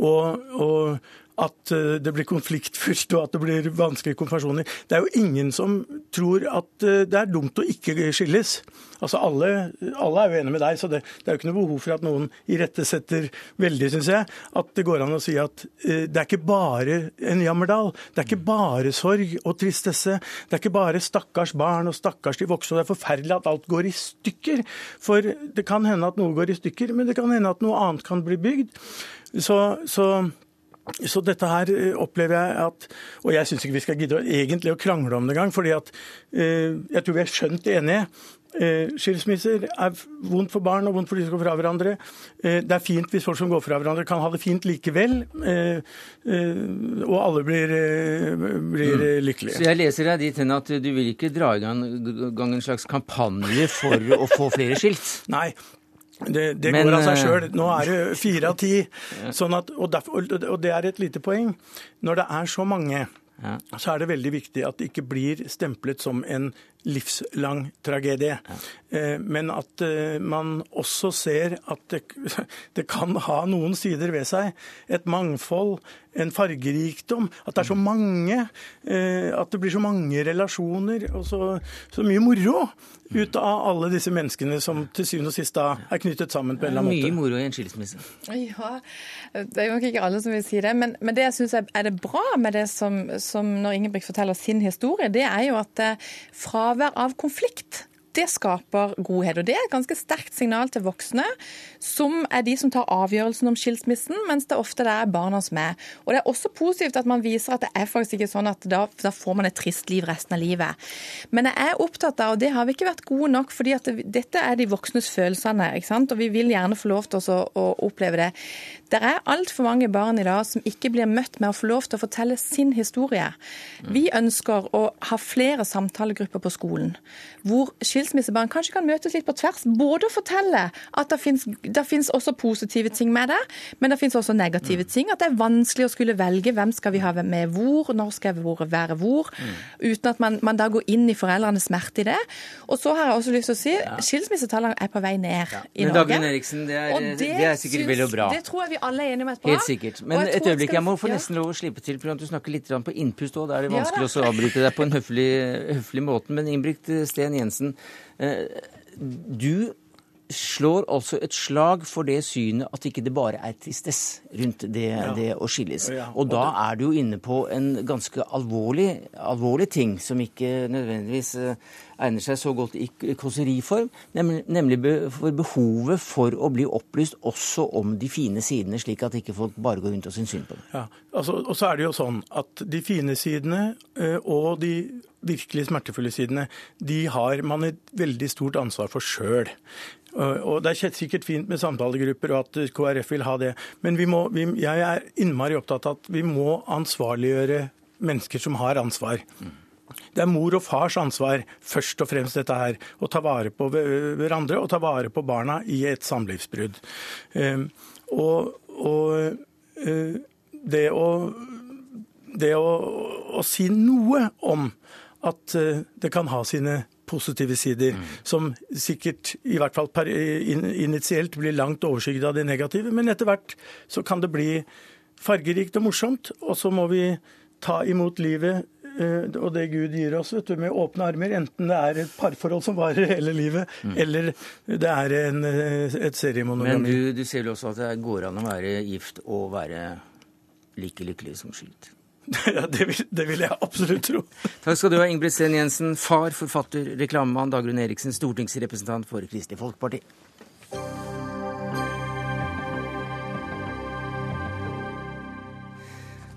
Og, og at eh, det blir konfliktfylt og at det blir vanskelige konfirmasjoner. Det er jo ingen som tror at eh, det er dumt å ikke skilles. Altså alle, alle er jo enige med deg, så det, det, er jo ikke noe behov for at noen irettesetter veldig, syns jeg. At det går an å si at uh, det er ikke bare en jammerdal. Det er ikke bare sorg og tristesse. Det er ikke bare stakkars barn og stakkars de voksne. Det er forferdelig at alt går i stykker. For det kan hende at noe går i stykker, men det kan hende at noe annet kan bli bygd. Så, så så dette her eh, opplever jeg at Og jeg syns ikke vi skal gidde egentlig å krangle om det engang, fordi at eh, jeg tror vi er skjønt enige. Eh, skilsmisser er vondt for barn og vondt for de som går fra hverandre. Eh, det er fint hvis folk som går fra hverandre kan ha det fint likevel, eh, eh, og alle blir, blir mm. lykkelige. Så jeg leser deg dit hen at du vil ikke dra i gang en slags kampanje for å få flere skilt? Nei, det, det Men, går av seg eh, sjøl. Nå er det fire av ti. Sånn at, og, derfor, og, det er et lite poeng. Når det er så mange, ja. så er det veldig viktig at det ikke blir stemplet som en livslang tragedie. Ja. Eh, men at eh, man også ser at det, det, kan ha noen sider ved seg. Et mangfold, en fargerikdom. At det er så mange. At det blir så mange relasjoner og så, så mye moro ut av alle disse menneskene som til syvende og sist da er knyttet sammen på en eller annen måte. Mye moro i en skilsmisse. Ja, det er nok ikke alle som vil si det. Men, men det jeg syns er det bra med det som, som når Ingebrigt forteller sin historie, det er jo at fravær av konflikt det skaper godhet. Og det er et ganske sterkt signal til voksne, som er de som tar avgjørelsen om skilsmissen, mens det ofte er barna som er. Og det er også positivt at man viser at det er faktisk ikke sånn at da, da får man et trist liv resten av livet. Men jeg er opptatt av, og det har vi ikke vært gode nok, fordi at det, dette er de voksnes følelsene, ikke sant? og vi vil gjerne få lov til å, å oppleve det. Det er altfor mange barn i dag som ikke blir møtt med å få lov til å fortelle sin historie. Vi ønsker å ha flere samtalegrupper på skolen, hvor skilsmissebarn kanskje kan møtes litt på tvers. Både å fortelle at det finnes også positive ting med det, men det finnes også negative ting. At det er vanskelig å skulle velge hvem skal vi ha med hvor, når skal vi være hvor, uten at man, man da går inn i foreldrenes smerte i det. Og så har jeg også lyst til å si ja. skilsmissetallene er på vei ned ja. i men Norge. Dagrun Eriksen, det er, det, det er sikkert veldig bra. Det tror jeg vi alle er enige om er bra. Helt sikkert. Men et øyeblikk, jeg må få nesten lov å slippe til, for du snakker litt på innpust òg. Da er det vanskelig ja, å avbryte deg på en høflig, høflig måte. Men Ingebrigt Sten Jensen, du slår altså et slag for det synet at ikke det bare er tristess rundt det, ja. det å skilles. Ja, og, og da det... er du jo inne på en ganske alvorlig, alvorlig ting som ikke nødvendigvis eh, egner seg så godt i kåseriform, nemlig, for behovet for å bli opplyst også om de fine sidene, slik at ikke folk bare går rundt og syns synd på det. Ja, altså, Og så er det jo sånn at de fine sidene eh, og de virkelig smertefulle sidene, de har man et veldig stort ansvar for sjøl. Og Det er sikkert fint med samtalegrupper og at KrF vil ha det, men må, vi, jeg er innmari opptatt av at vi må ansvarliggjøre mennesker som har ansvar. Det er mor og fars ansvar først og fremst dette her, å ta vare på hverandre og ta vare på barna i et samlivsbrudd. Ehm, og, og eh, det, å, det å, å si noe om at eh, det kan ha sine positive sider, mm. som sikkert i hvert fall initielt blir langt overskygget av det negative. Men etter hvert så kan det bli fargerikt og morsomt, og så må vi ta imot livet og det Gud gir oss, vet du, med åpne armer. Enten det er et parforhold som varer hele livet, mm. eller det er en, eh, et seriemonogami. Men du, du ser vel også at det går an å være gift og være like lykkelig som skilt? Ja, det vil, det vil, jeg absolutt tro. Takk skal du ha, Ingebrigt Sten Jensen, far, forfatter, reklamemann, Dagrun Eriksen, stortingsrepresentant for Kristelig Folkeparti.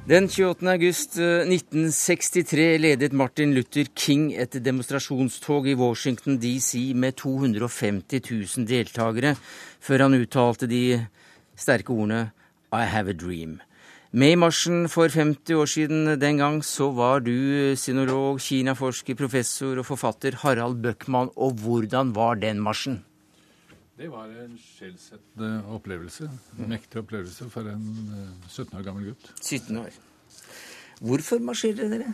Den 28. august 1963 eh, ledet Martin Luther King et demonstrasjonstog i Washington DC med 250 000 deltakere, før han uttalte de sterke ordene I have a dream. Med i marsjen for 50 år siden den gang så var du sinolog, kinaforsker, professor og forfatter Harald Bøckmann. Og hvordan var den marsjen? Det var en skjellsettende opplevelse. En mektig opplevelse for en 17 eh, år gammel gutt. 17 år. Hvorfor marsjerte dere?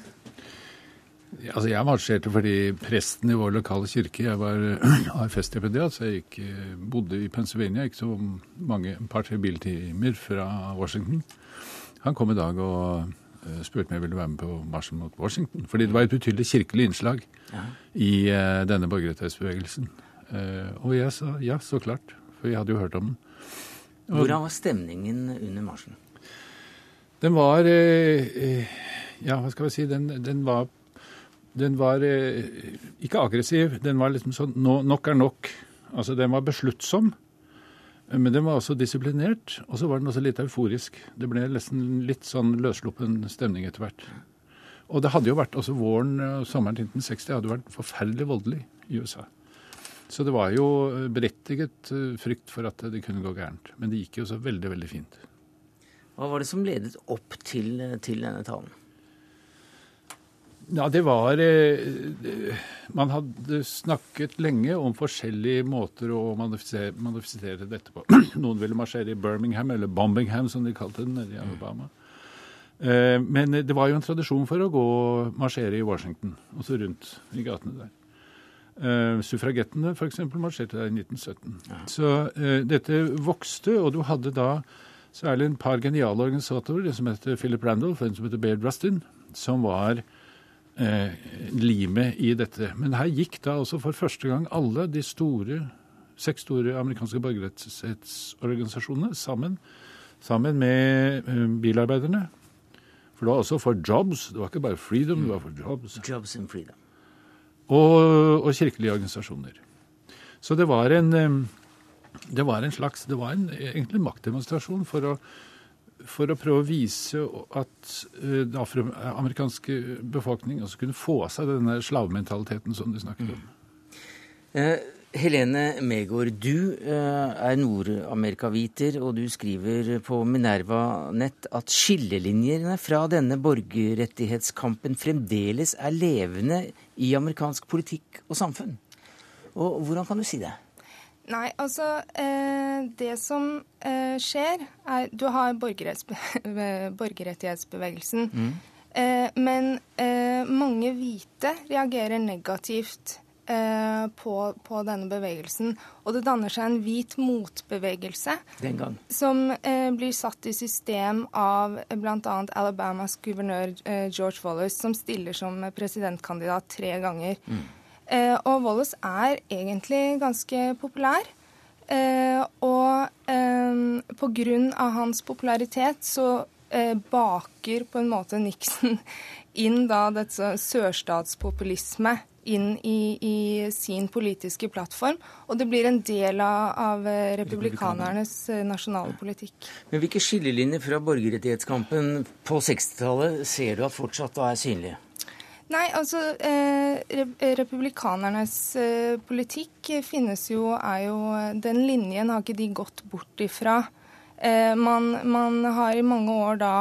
Ja, altså jeg marsjerte fordi presten i vår lokale kirke Jeg var AFS-stipendiat, så jeg gikk, eh, bodde i Pennsylvania, ikke så mange, et par-tre biltimer fra Washington. Han kom i dag og uh, spurte om jeg ville være med på marsjen mot Washington. Fordi det var et betydelig kirkelig innslag i denne borgerrettighetsbevegelsen. Uh, og jeg sa ja, så klart. For jeg hadde jo hørt om den. Og, Hvordan var stemningen under marsjen? Den var Ja, hva skal vi si? Den, den var, den var ikke aggressiv. Den var liksom sånn Nok er nok. Altså, den var besluttsom. Men den var også disiplinert, og så var den også litt euforisk. Det ble nesten litt sånn løssluppen stemning etter hvert. Og det hadde jo vært, også våren og sommeren 1960 hadde jo vært forferdelig voldelig i USA. Så det var jo berettiget eh, frykt for at det kunne gå gærent. Men det gikk jo så veldig, veldig fint. Hva var det som ledet opp til, til denne talen? Ja, det var eh, Man hadde snakket lenge om forskjellige måter å manifestere, dette på. Noen ville marsjere i Birmingham, eller Bombingham som de kalte den nede i Alabama. Eh, men det var jo en tradisjon for å gå marsjere i Washington, også rundt i gatene der. Uh, Suffragettene f.eks. marsjerte der i 1917. Ja. Så uh, dette vokste, og du hadde da særlig en par geniale organisatorer, en som heter Philip Randolph og en som heter Baird Rustin, som var uh, limet i dette. Men her gikk da også for første gang alle de store, seks store amerikanske borgerrettsorganisasjonene sammen, sammen med bilarbeiderne. For det var også for jobs. Det var ikke bare freedom, det var for jobs. Jobs and freedom. Og, og kirkelige organisasjoner. Så det var en, det var en slags Det var en, egentlig en maktdemonstrasjon for å for å prøve å vise at eh, den afroamerikanske befolkning også kunne få av seg denne slavementaliteten som du snakket om. Eh, Helene Megård, du eh, er Nord-Amerika-viter, og du skriver på Minerva nett at skillelinjene fra denne borgerrettighetskampen fremdeles er levende i amerikansk politikk og samfunn. Og hvordan kan du si det? Nei, altså eh, Det som eh, skjer, er Du har borgerrettighetsbevegelsen. Mm. Men mange hvite reagerer negativt eh, på, på, denne bevegelsen. Og det danner seg en hvit motbevegelse som eh, blir satt i system av bl.a. Alabamas guvernør George Wallace, som stiller som presidentkandidat tre ganger. Mm. Eh, og Wallace er egentlig ganske populær. Eh, og eh, pga. hans popularitet så eh, baker på en måte Nixon inn da dette sørstatspopulisme inn i, i, sin politiske plattform. Og det blir en del av, av eh, republikanernes eh, nasjonale politikk. Men hvilke skillelinjer fra borgerrettighetskampen på 60-tallet ser du at fortsatt er synlige? Nei, altså eh, Republikanernes eh, politikk finnes jo, er jo Den linjen har ikke de gått bort ifra. Eh, man, man, har i mange år da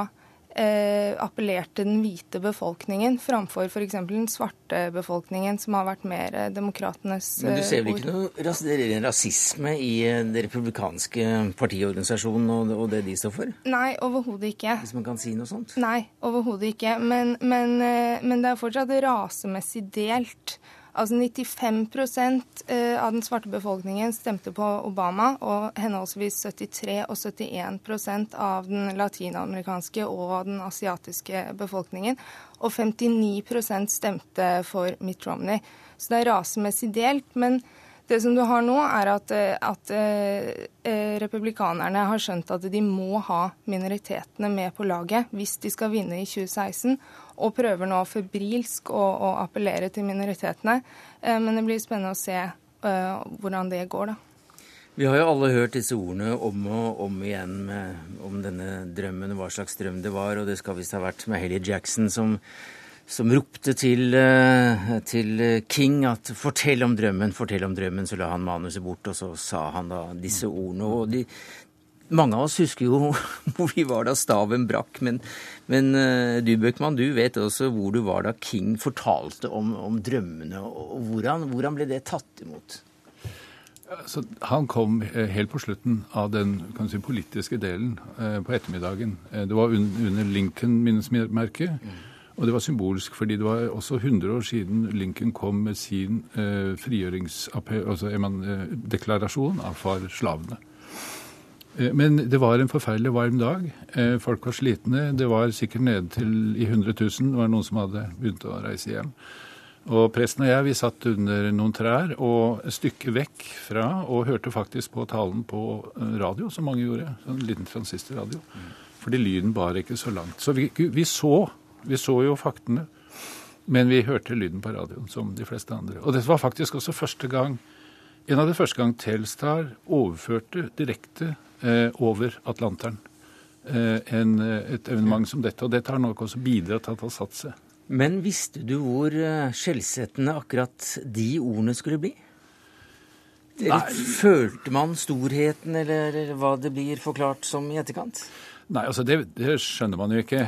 eh, appellert til den hvite befolkningen framfor f.eks. den svarte befolkningen, som har vært mer eh, demokratenes ord. Men du ser vel ikke noe rasisme i eh, det republikanske partiorganisasjonen og, og det de står for? Nei, overhodet ikke. Hvis man kan si noe sånt? Nei, overhodet ikke. Men, men, eh, men det er fortsatt rasemessig delt. Altså 95 eh, av den svarte befolkningen stemte på Obama, og henholdsvis 73 og 71% av den latinamerikanske og den asiatiske befolkningen. Og 59% stemte for Mitt Romney. Så det er rasemessig delt. men det som du har nå, er at, eh, at uh, republikanerne har skjønt at de må ha minoritetene med på laget hvis de skal vinne i 2016 og prøver nå febrilsk å, å appellere til minoritetene. Eh, men det blir spennende å se uh, hvordan det går, da. Vi har jo alle hørt disse ordene om og om igjen med, om denne drømmen, hva slags drøm det var. Og det skal visst ha vært med Haley Jackson som, som ropte til, uh, til, King at 'fortell om drømmen', 'fortell om drømmen'. Så la han manuset bort, og så sa han da disse ordene. Og de, mange av oss husker jo hvor vi var da staven brakk, men, men uh, du Bøckmann, du vet også hvor du var da King fortalte om, om drømmene. og hvordan, hvordan, ble det tatt imot? Så han kom eh, helt på slutten av den si, politiske delen eh, på ettermiddagen. Eh, det var un under Lincoln-minnesmerket. Og det var symbolsk, fordi det var også 100 år siden Lincoln kom med sin eh, frigjøringsdeklarasjon altså, eh, deklarasjon for slavene. Eh, men det var en forferdelig varm dag. Eh, folk var slitne. Det var sikkert nede til i 100 000. Det var noen som hadde begynt å reise hjem. Og presten og jeg vi satt under noen trær og et stykke vekk fra og hørte faktisk på talen på eh, radio, som mange gjorde. En liten transistorradio. Fordi lyden bar ikke så langt. Så vi, vi, så, vi så jo faktene. Men vi hørte lyden på radioen, som de fleste andre. Og dette var faktisk også første gang en av de første gang Telstar overførte direkte over Atlanteren. Eh, en, eh, et evenement som dette. Og dette har nok også bidratt til at det har satt seg. Men visste du hvor skjellsettende akkurat de ordene skulle bli? Eller følte man storheten, eller hva det blir forklart som i etterkant? Nei, altså det, det, skjønner man jo ikke.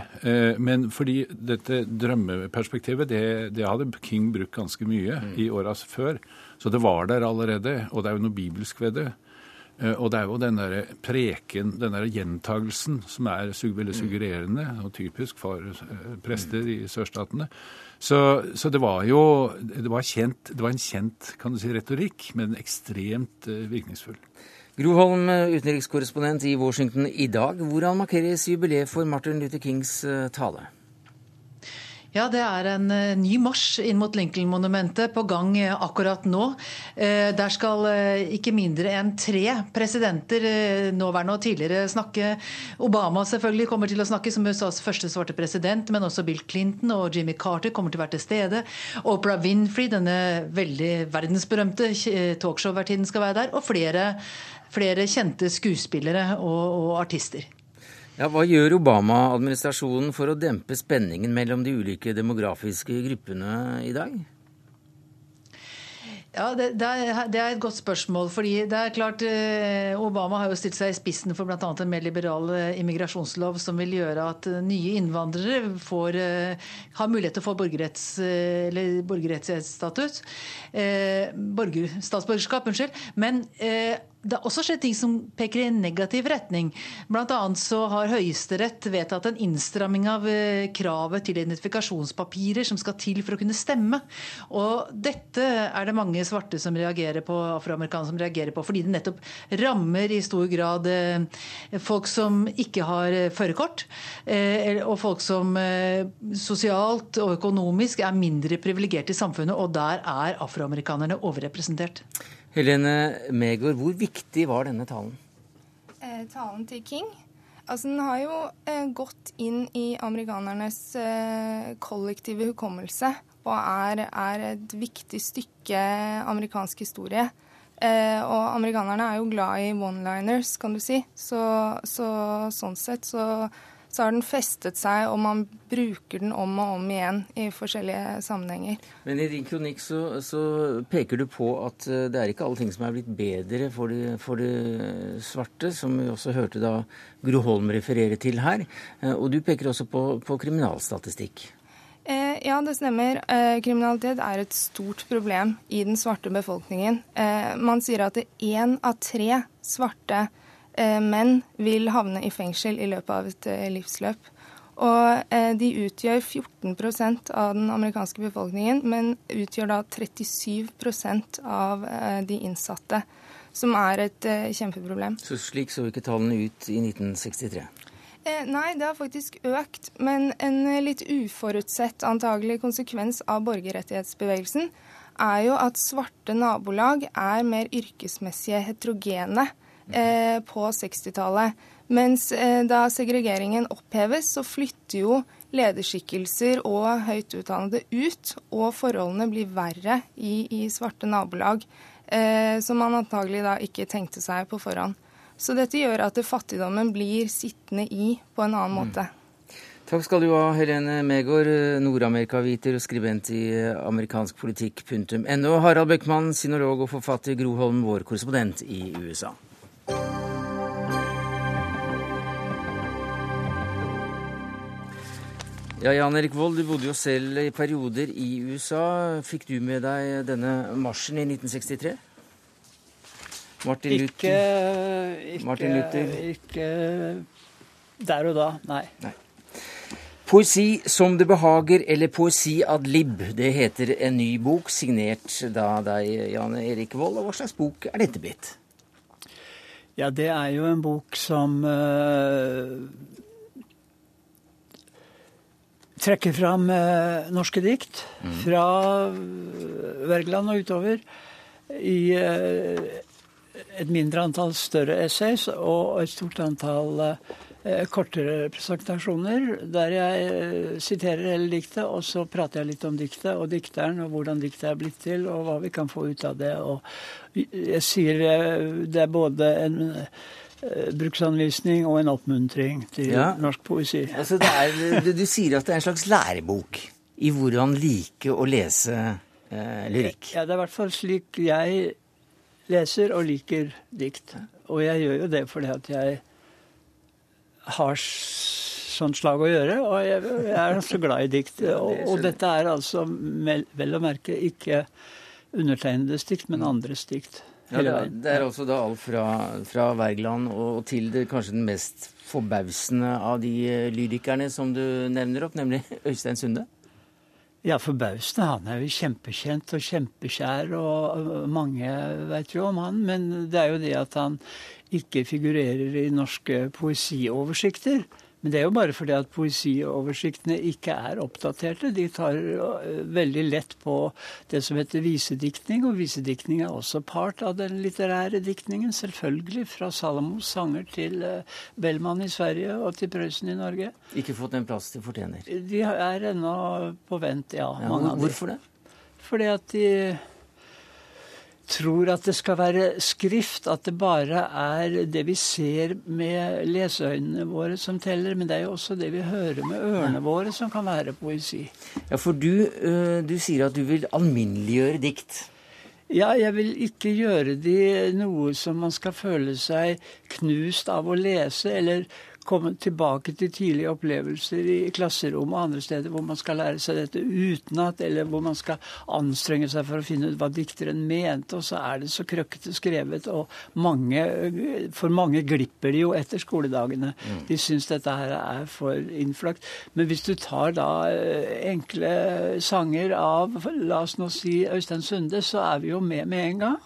Men fordi dette drømmeperspektivet, det, det hadde King brukt ganske mye mm. i åra før. Så det var der allerede, og det er jo noe bibelsk ved det. Eh, og det er jo den der preken, den der gjentagelsen, som er veldig suggererende og typisk for eh, prester i sørstatene. Så, så det var jo det var, kjent, det var en kjent kan du si, retorikk, men ekstremt eh, virkningsfull. Gro Holm, utenrikskorrespondent i Washington i dag. Hvordan markeres jubileet for Martin Luther Kings tale? Ja, det er en uh, ny marsj inn mot Lincoln-monumentet på gang uh, akkurat nå. Uh, der skal ikke mindre enn tre presidenter, nåværende og tidligere, snakke. Obama selvfølgelig kommer til å snakke som USAs første svarte president, men også Bill Clinton og Jimmy Carter kommer til å være til stede. Oprah Winfrey, denne veldig verdensberømte talkshow-vertinnen, skal være der. Og flere, flere kjente skuespillere og, og artister. Ja, Hva gjør Obama-administrasjonen for å dempe spenningen mellom de ulike demografiske gruppene i dag? Ja, det, det, er, et godt spørsmål. fordi det er klart eh, Obama har jo stilt seg i spissen for bl.a. en mer liberal eh, immigrasjonslov som vil gjøre at eh, nye innvandrere får, har mulighet til å få borgerretts, borgerrettsstatus. Borger, statsborgerskap, unnskyld. Men det har også skjedd ting som peker i en negativ retning. Annet så har Høyesterett vedtatt en innstramming av eh, kravet til identifikasjonspapirer som skal til for å kunne stemme. Og dette er det mange svarte som reagerer på, afroamerikanere som reagerer på, fordi det nettopp rammer i stor grad eh, folk som ikke har eh, førerkort, og folk som sosialt og økonomisk er mindre privilegerte i samfunnet, og der er afroamerikanerne overrepresentert. Helene Megård, hvor viktig var denne talen? Eh, talen til King? Altså, Den har jo eh, gått inn i amerikanernes eh, kollektive hukommelse og er, er, et viktig stykke amerikansk historie. Eh, og amerikanerne er jo glad i one-liners, kan du si. Så, så sånn sett så så har den festet seg, og man bruker den om og om igjen i forskjellige sammenhenger. Men i din kronikk så, så peker du på at eh, det er ikke alle ting som er blitt bedre for de, for de svarte, som vi også hørte da Gro Holm referere til her. Eh, og du peker også på, på kriminalstatistikk. Eh, ja, det stemmer. Eh, kriminalitet er et stort problem i den svarte befolkningen. Eh, man sier at én av tre svarte Eh, menn vil havne i fengsel i løpet av et eh, livsløp. Og eh, de utgjør 14% av den amerikanske befolkningen, men utgjør da 37% av de innsatte. Som er et kjempeproblem. Så slik så ikke tallene ut i 1963? Eh, nei, det har faktisk økt. Men en litt uforutsett antagelig konsekvens av borgerrettighetsbevegelsen er jo at svarte nabolag er mer yrkesmessige heterogene eh, på 60-tallet. Mens eh, da segregeringen oppheves, så flytter jo lederskikkelser og høyt utdannede ut, og forholdene blir verre i, i svarte nabolag, eh, som man antagelig da ikke tenkte seg på forhånd. Så dette gjør at fattigdommen blir sittende i på en annen måte. Mm. Takk skal du ha, Helene Megård, Nord-Amerika-viter og skribent i amerikanskpolitikk.no. Harald Bøckmann, sinolog og forfatter Gro Holm, vår korrespondent i USA. Ja, Jan Erik Vold, du bodde jo selv i perioder i USA. Fikk du med deg denne marsjen i 1963? Martin Luther? Ikke, ikke, Martin Luther. ikke der og da, nei. nei. Poesi som det behager, eller poesi ad lib, det heter en ny bok, signert da deg, Jan Erik Vold. Og hva slags bok er dette blitt? Ja, det er jo en bok som uh, trekker fram eh, norske dikt mm. fra eh, Wergeland og utover i eh, et mindre antall større essays og et stort antall kortere presentasjoner der jeg siterer hele diktet, og så prater jeg litt om diktet og dikteren og hvordan diktet er blitt til, og hva vi kan få ut av det. Og jeg sier det er både en bruksanvisning og en oppmuntring til ja. norsk poesi. Altså er, du, du, sier at det er en slags lærebok i hvordan like å lese eh, lyrikk? Ja, det er i hvert fall slik jeg leser og liker dikt. Og jeg gjør jo det fordi at jeg har sånt slag å gjøre, og jeg, jeg er så glad i dikt. Og, og dette er altså vel å merke ikke undertegnedes dikt, men andres dikt. Ja, det, er, det er også da alt fra, fra Wergeland og til det kanskje den mest forbausende av de eh, lyrikerne som du nevner opp, nemlig Øystein Sunde? Ja, forbausende. Han er jo kjempekjent og kjempekjær, og mange vet jo om han. Men det er jo det at han ikke figurerer i norske poesioversikter. Men det er jo bare fordi at poesioversiktene ikke er oppdaterte. De tar øh, veldig lett på det som heter visediktning, og visediktning er også part av den litterære diktningen. Selvfølgelig. Fra Salomos sanger til øh, Bellman i Sverige og til Prøysen i Norge. Ikke fått den plass de fortjener? De er ennå på vent, ja. ja hvorfor det? Fordi at de tror at det skal være skrift, at det bare er det vi ser med leseøynene våre som teller. Men det er jo også det vi hører med ørene våre som kan være poesi. Ja, For du, øh, du sier at du vil alminneliggjøre dikt. Ja, jeg vil ikke gjøre de noe som man skal føle seg knust av å lese, eller komme tilbake til tidlige opplevelser i klasserom og andre steder hvor man skal lære seg dette utenat, eller hvor man skal anstrenge seg for å finne ut hva dikteren mente, og så er det så krøkkete skrevet, og mange, for mange glipper de jo etter skoledagene. Mm. De syns dette her er for innflakt. Men hvis du tar da eh, enkle sanger av, la oss nå si Øystein Sunde, så er vi jo med med en gang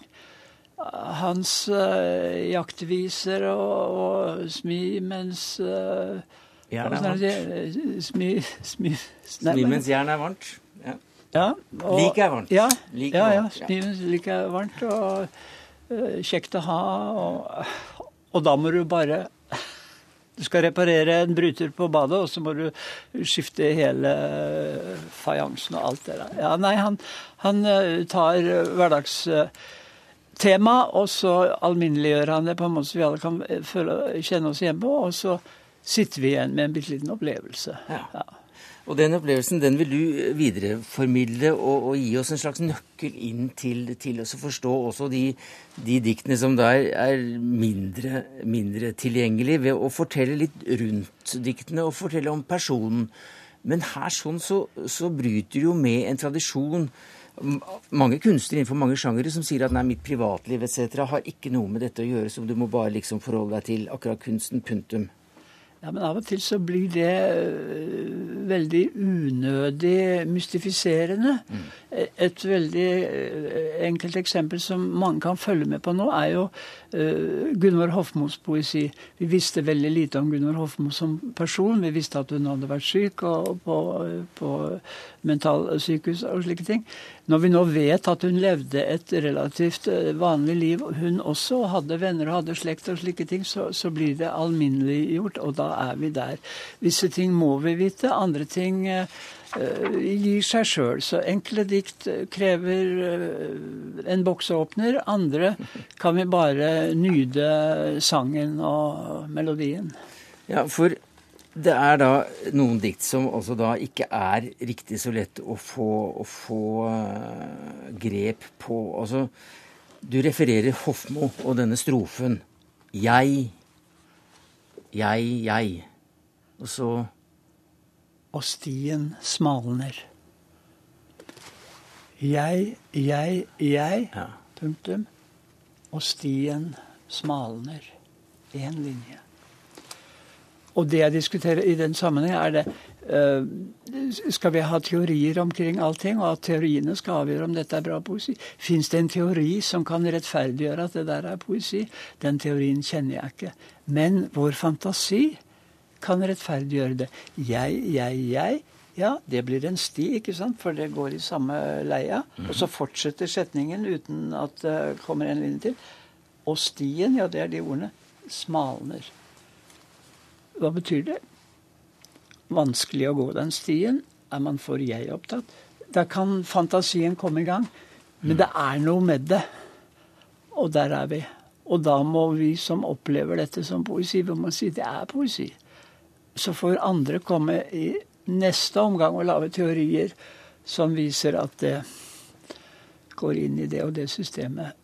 hans uh, jaktviser og, og smi mens uh, Jernet er varmt. Smi, smi, smi mens jernet er varmt. Ja. ja og, like er varmt. Ja, like ja, ja, smi mens like er varmt. Og uh, kjekt å ha. Og, og da må du bare du skal reparere en bryter på badet, og så må du skifte hele fajansen og alt det der. Ja, nei, han, han tar hverdags tema, og så alminneliggjør han det på en måte som vi alle kan føle, kjenne oss igjen på, og så sitter vi igjen med en bitte liten opplevelse. Ja. ja. Og den opplevelsen den vil du videreformidle og, og gi oss en slags nøkkel inn til, til å forstå også de, de, diktene som der er mindre, mindre tilgjengelige, ved å fortelle litt rundt diktene og fortelle om personen. Men her sånn så, så bryter du jo med en tradisjon mange kunstnere innenfor mange sjangere som sier at nei, mitt privatliv etc. har ikke noe med dette å gjøre, så du må bare liksom forholde deg til akkurat kunsten. Punktum. Ja, men av og til så blir det øh, veldig unødig mystifiserende. Mm. Et veldig øh, enkelt eksempel som mange kan følge med på nå, er jo Gunvor Hofmos poesi. Vi visste veldig lite om Gunvor Hofmo som person. Vi visste at hun hadde vært syk og på, på mentalsykehus og slike ting. Når vi nå vet at hun levde et relativt vanlig liv, hun også hadde venner og hadde slekt og slike ting, så, så blir det alminneliggjort. og da er vi der. Visse ting må vi vite, andre ting uh, gir seg sjøl. Så enkle dikt krever uh, en boksåpner, andre kan vi bare nyte sangen og melodien. Ja, for det er da noen dikt som også da ikke er riktig så lett å få, å få grep på. Altså, du refererer Hofmo og denne strofen. Jeg jeg, jeg. Og så Og stien smalner. Jeg, jeg, jeg. Ja. Punktum. Og stien smalner. Én linje. Og det jeg diskuterer i den sammenheng, er det uh, Skal vi ha teorier omkring allting, og at teoriene skal avgjøre om dette er bra poesi? Fins det en teori som kan rettferdiggjøre at det der er poesi? Den teorien kjenner jeg ikke. Men vår fantasi kan rettferdiggjøre det. Jeg, jeg, jeg. Ja, det blir en sti, ikke sant? for det går i samme leia. Mm. Og så fortsetter setningen uten at det kommer en linje til. Og stien, ja, det er de ordene, smalner. Hva betyr det? Vanskelig å gå den stien. Er man for jeg-opptatt? Da kan fantasien komme i gang. Men det er noe med det. Og der er vi. Og da må vi som opplever dette som poesi, vi må si det er poesi. Så får andre komme i neste omgang og lage teorier som viser at det går inn i det og det systemet.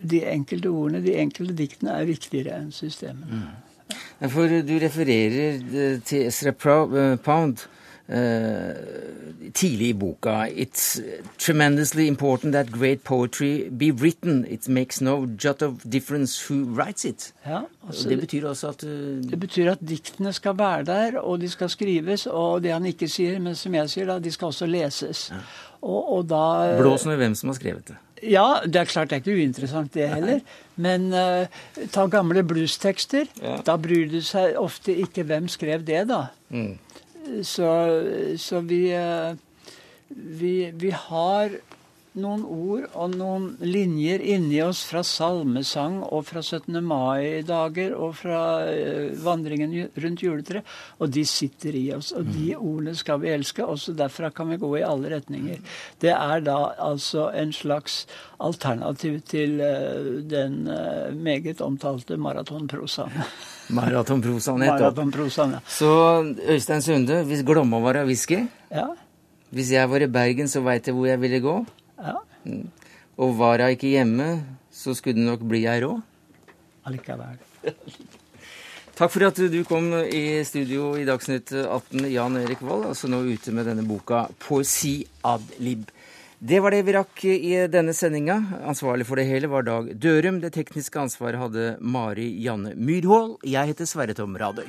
De enkelte ordene, de enkelte diktene, er viktigere enn systemet. Mm. For du refererer eh, til Ezra eh, Pound tidlig i boka. It's tremendously important that great poetry be written. It makes no jot of difference who writes it. Ja, altså, det betyr også at uh, Det betyr at diktene skal være der, og de skal skrives. Og det han ikke sier, men som jeg sier, da, de skal også leses. Ja. Og, og da Blås med hvem som har skrevet det. Ja, det er klart det er ikke uinteressant det heller. Men uh, ta gamle bluestekster. Ja. Da bryr du seg ofte ikke hvem skrev det, da. Mm. Så, så vi, eh, vi, vi har noen ord og noen linjer inni oss fra salmesang og fra 17. mai-dager og fra uh, vandringen rundt juletreet. Og de sitter i oss. Og de mm. ordene skal vi elske. Også derfra kan vi gå i alle retninger. Det er da altså en slags alternativ til uh, den uh, meget omtalte maratonprosaen. Maratonprosaen, nettopp. Maraton ja. Så Øystein Sunde, hvis Glomma var av whisky ja. Hvis jeg var i Bergen, så veit jeg hvor jeg ville gå. Ja. Mm. Og var jeg ikke hjemme, så skulle det nok bli ei råd. Allikevel. Takk for at du kom i studio i Dagsnytt 18, Jan Erik Vold, altså nå ute med denne boka 'Poesi ad lib'. Det var det vi rakk i denne sendinga. Ansvarlig for det hele var Dag Dørum. Det tekniske ansvaret hadde Mari Janne Myrhål. Jeg heter Sverre Tom Radøy.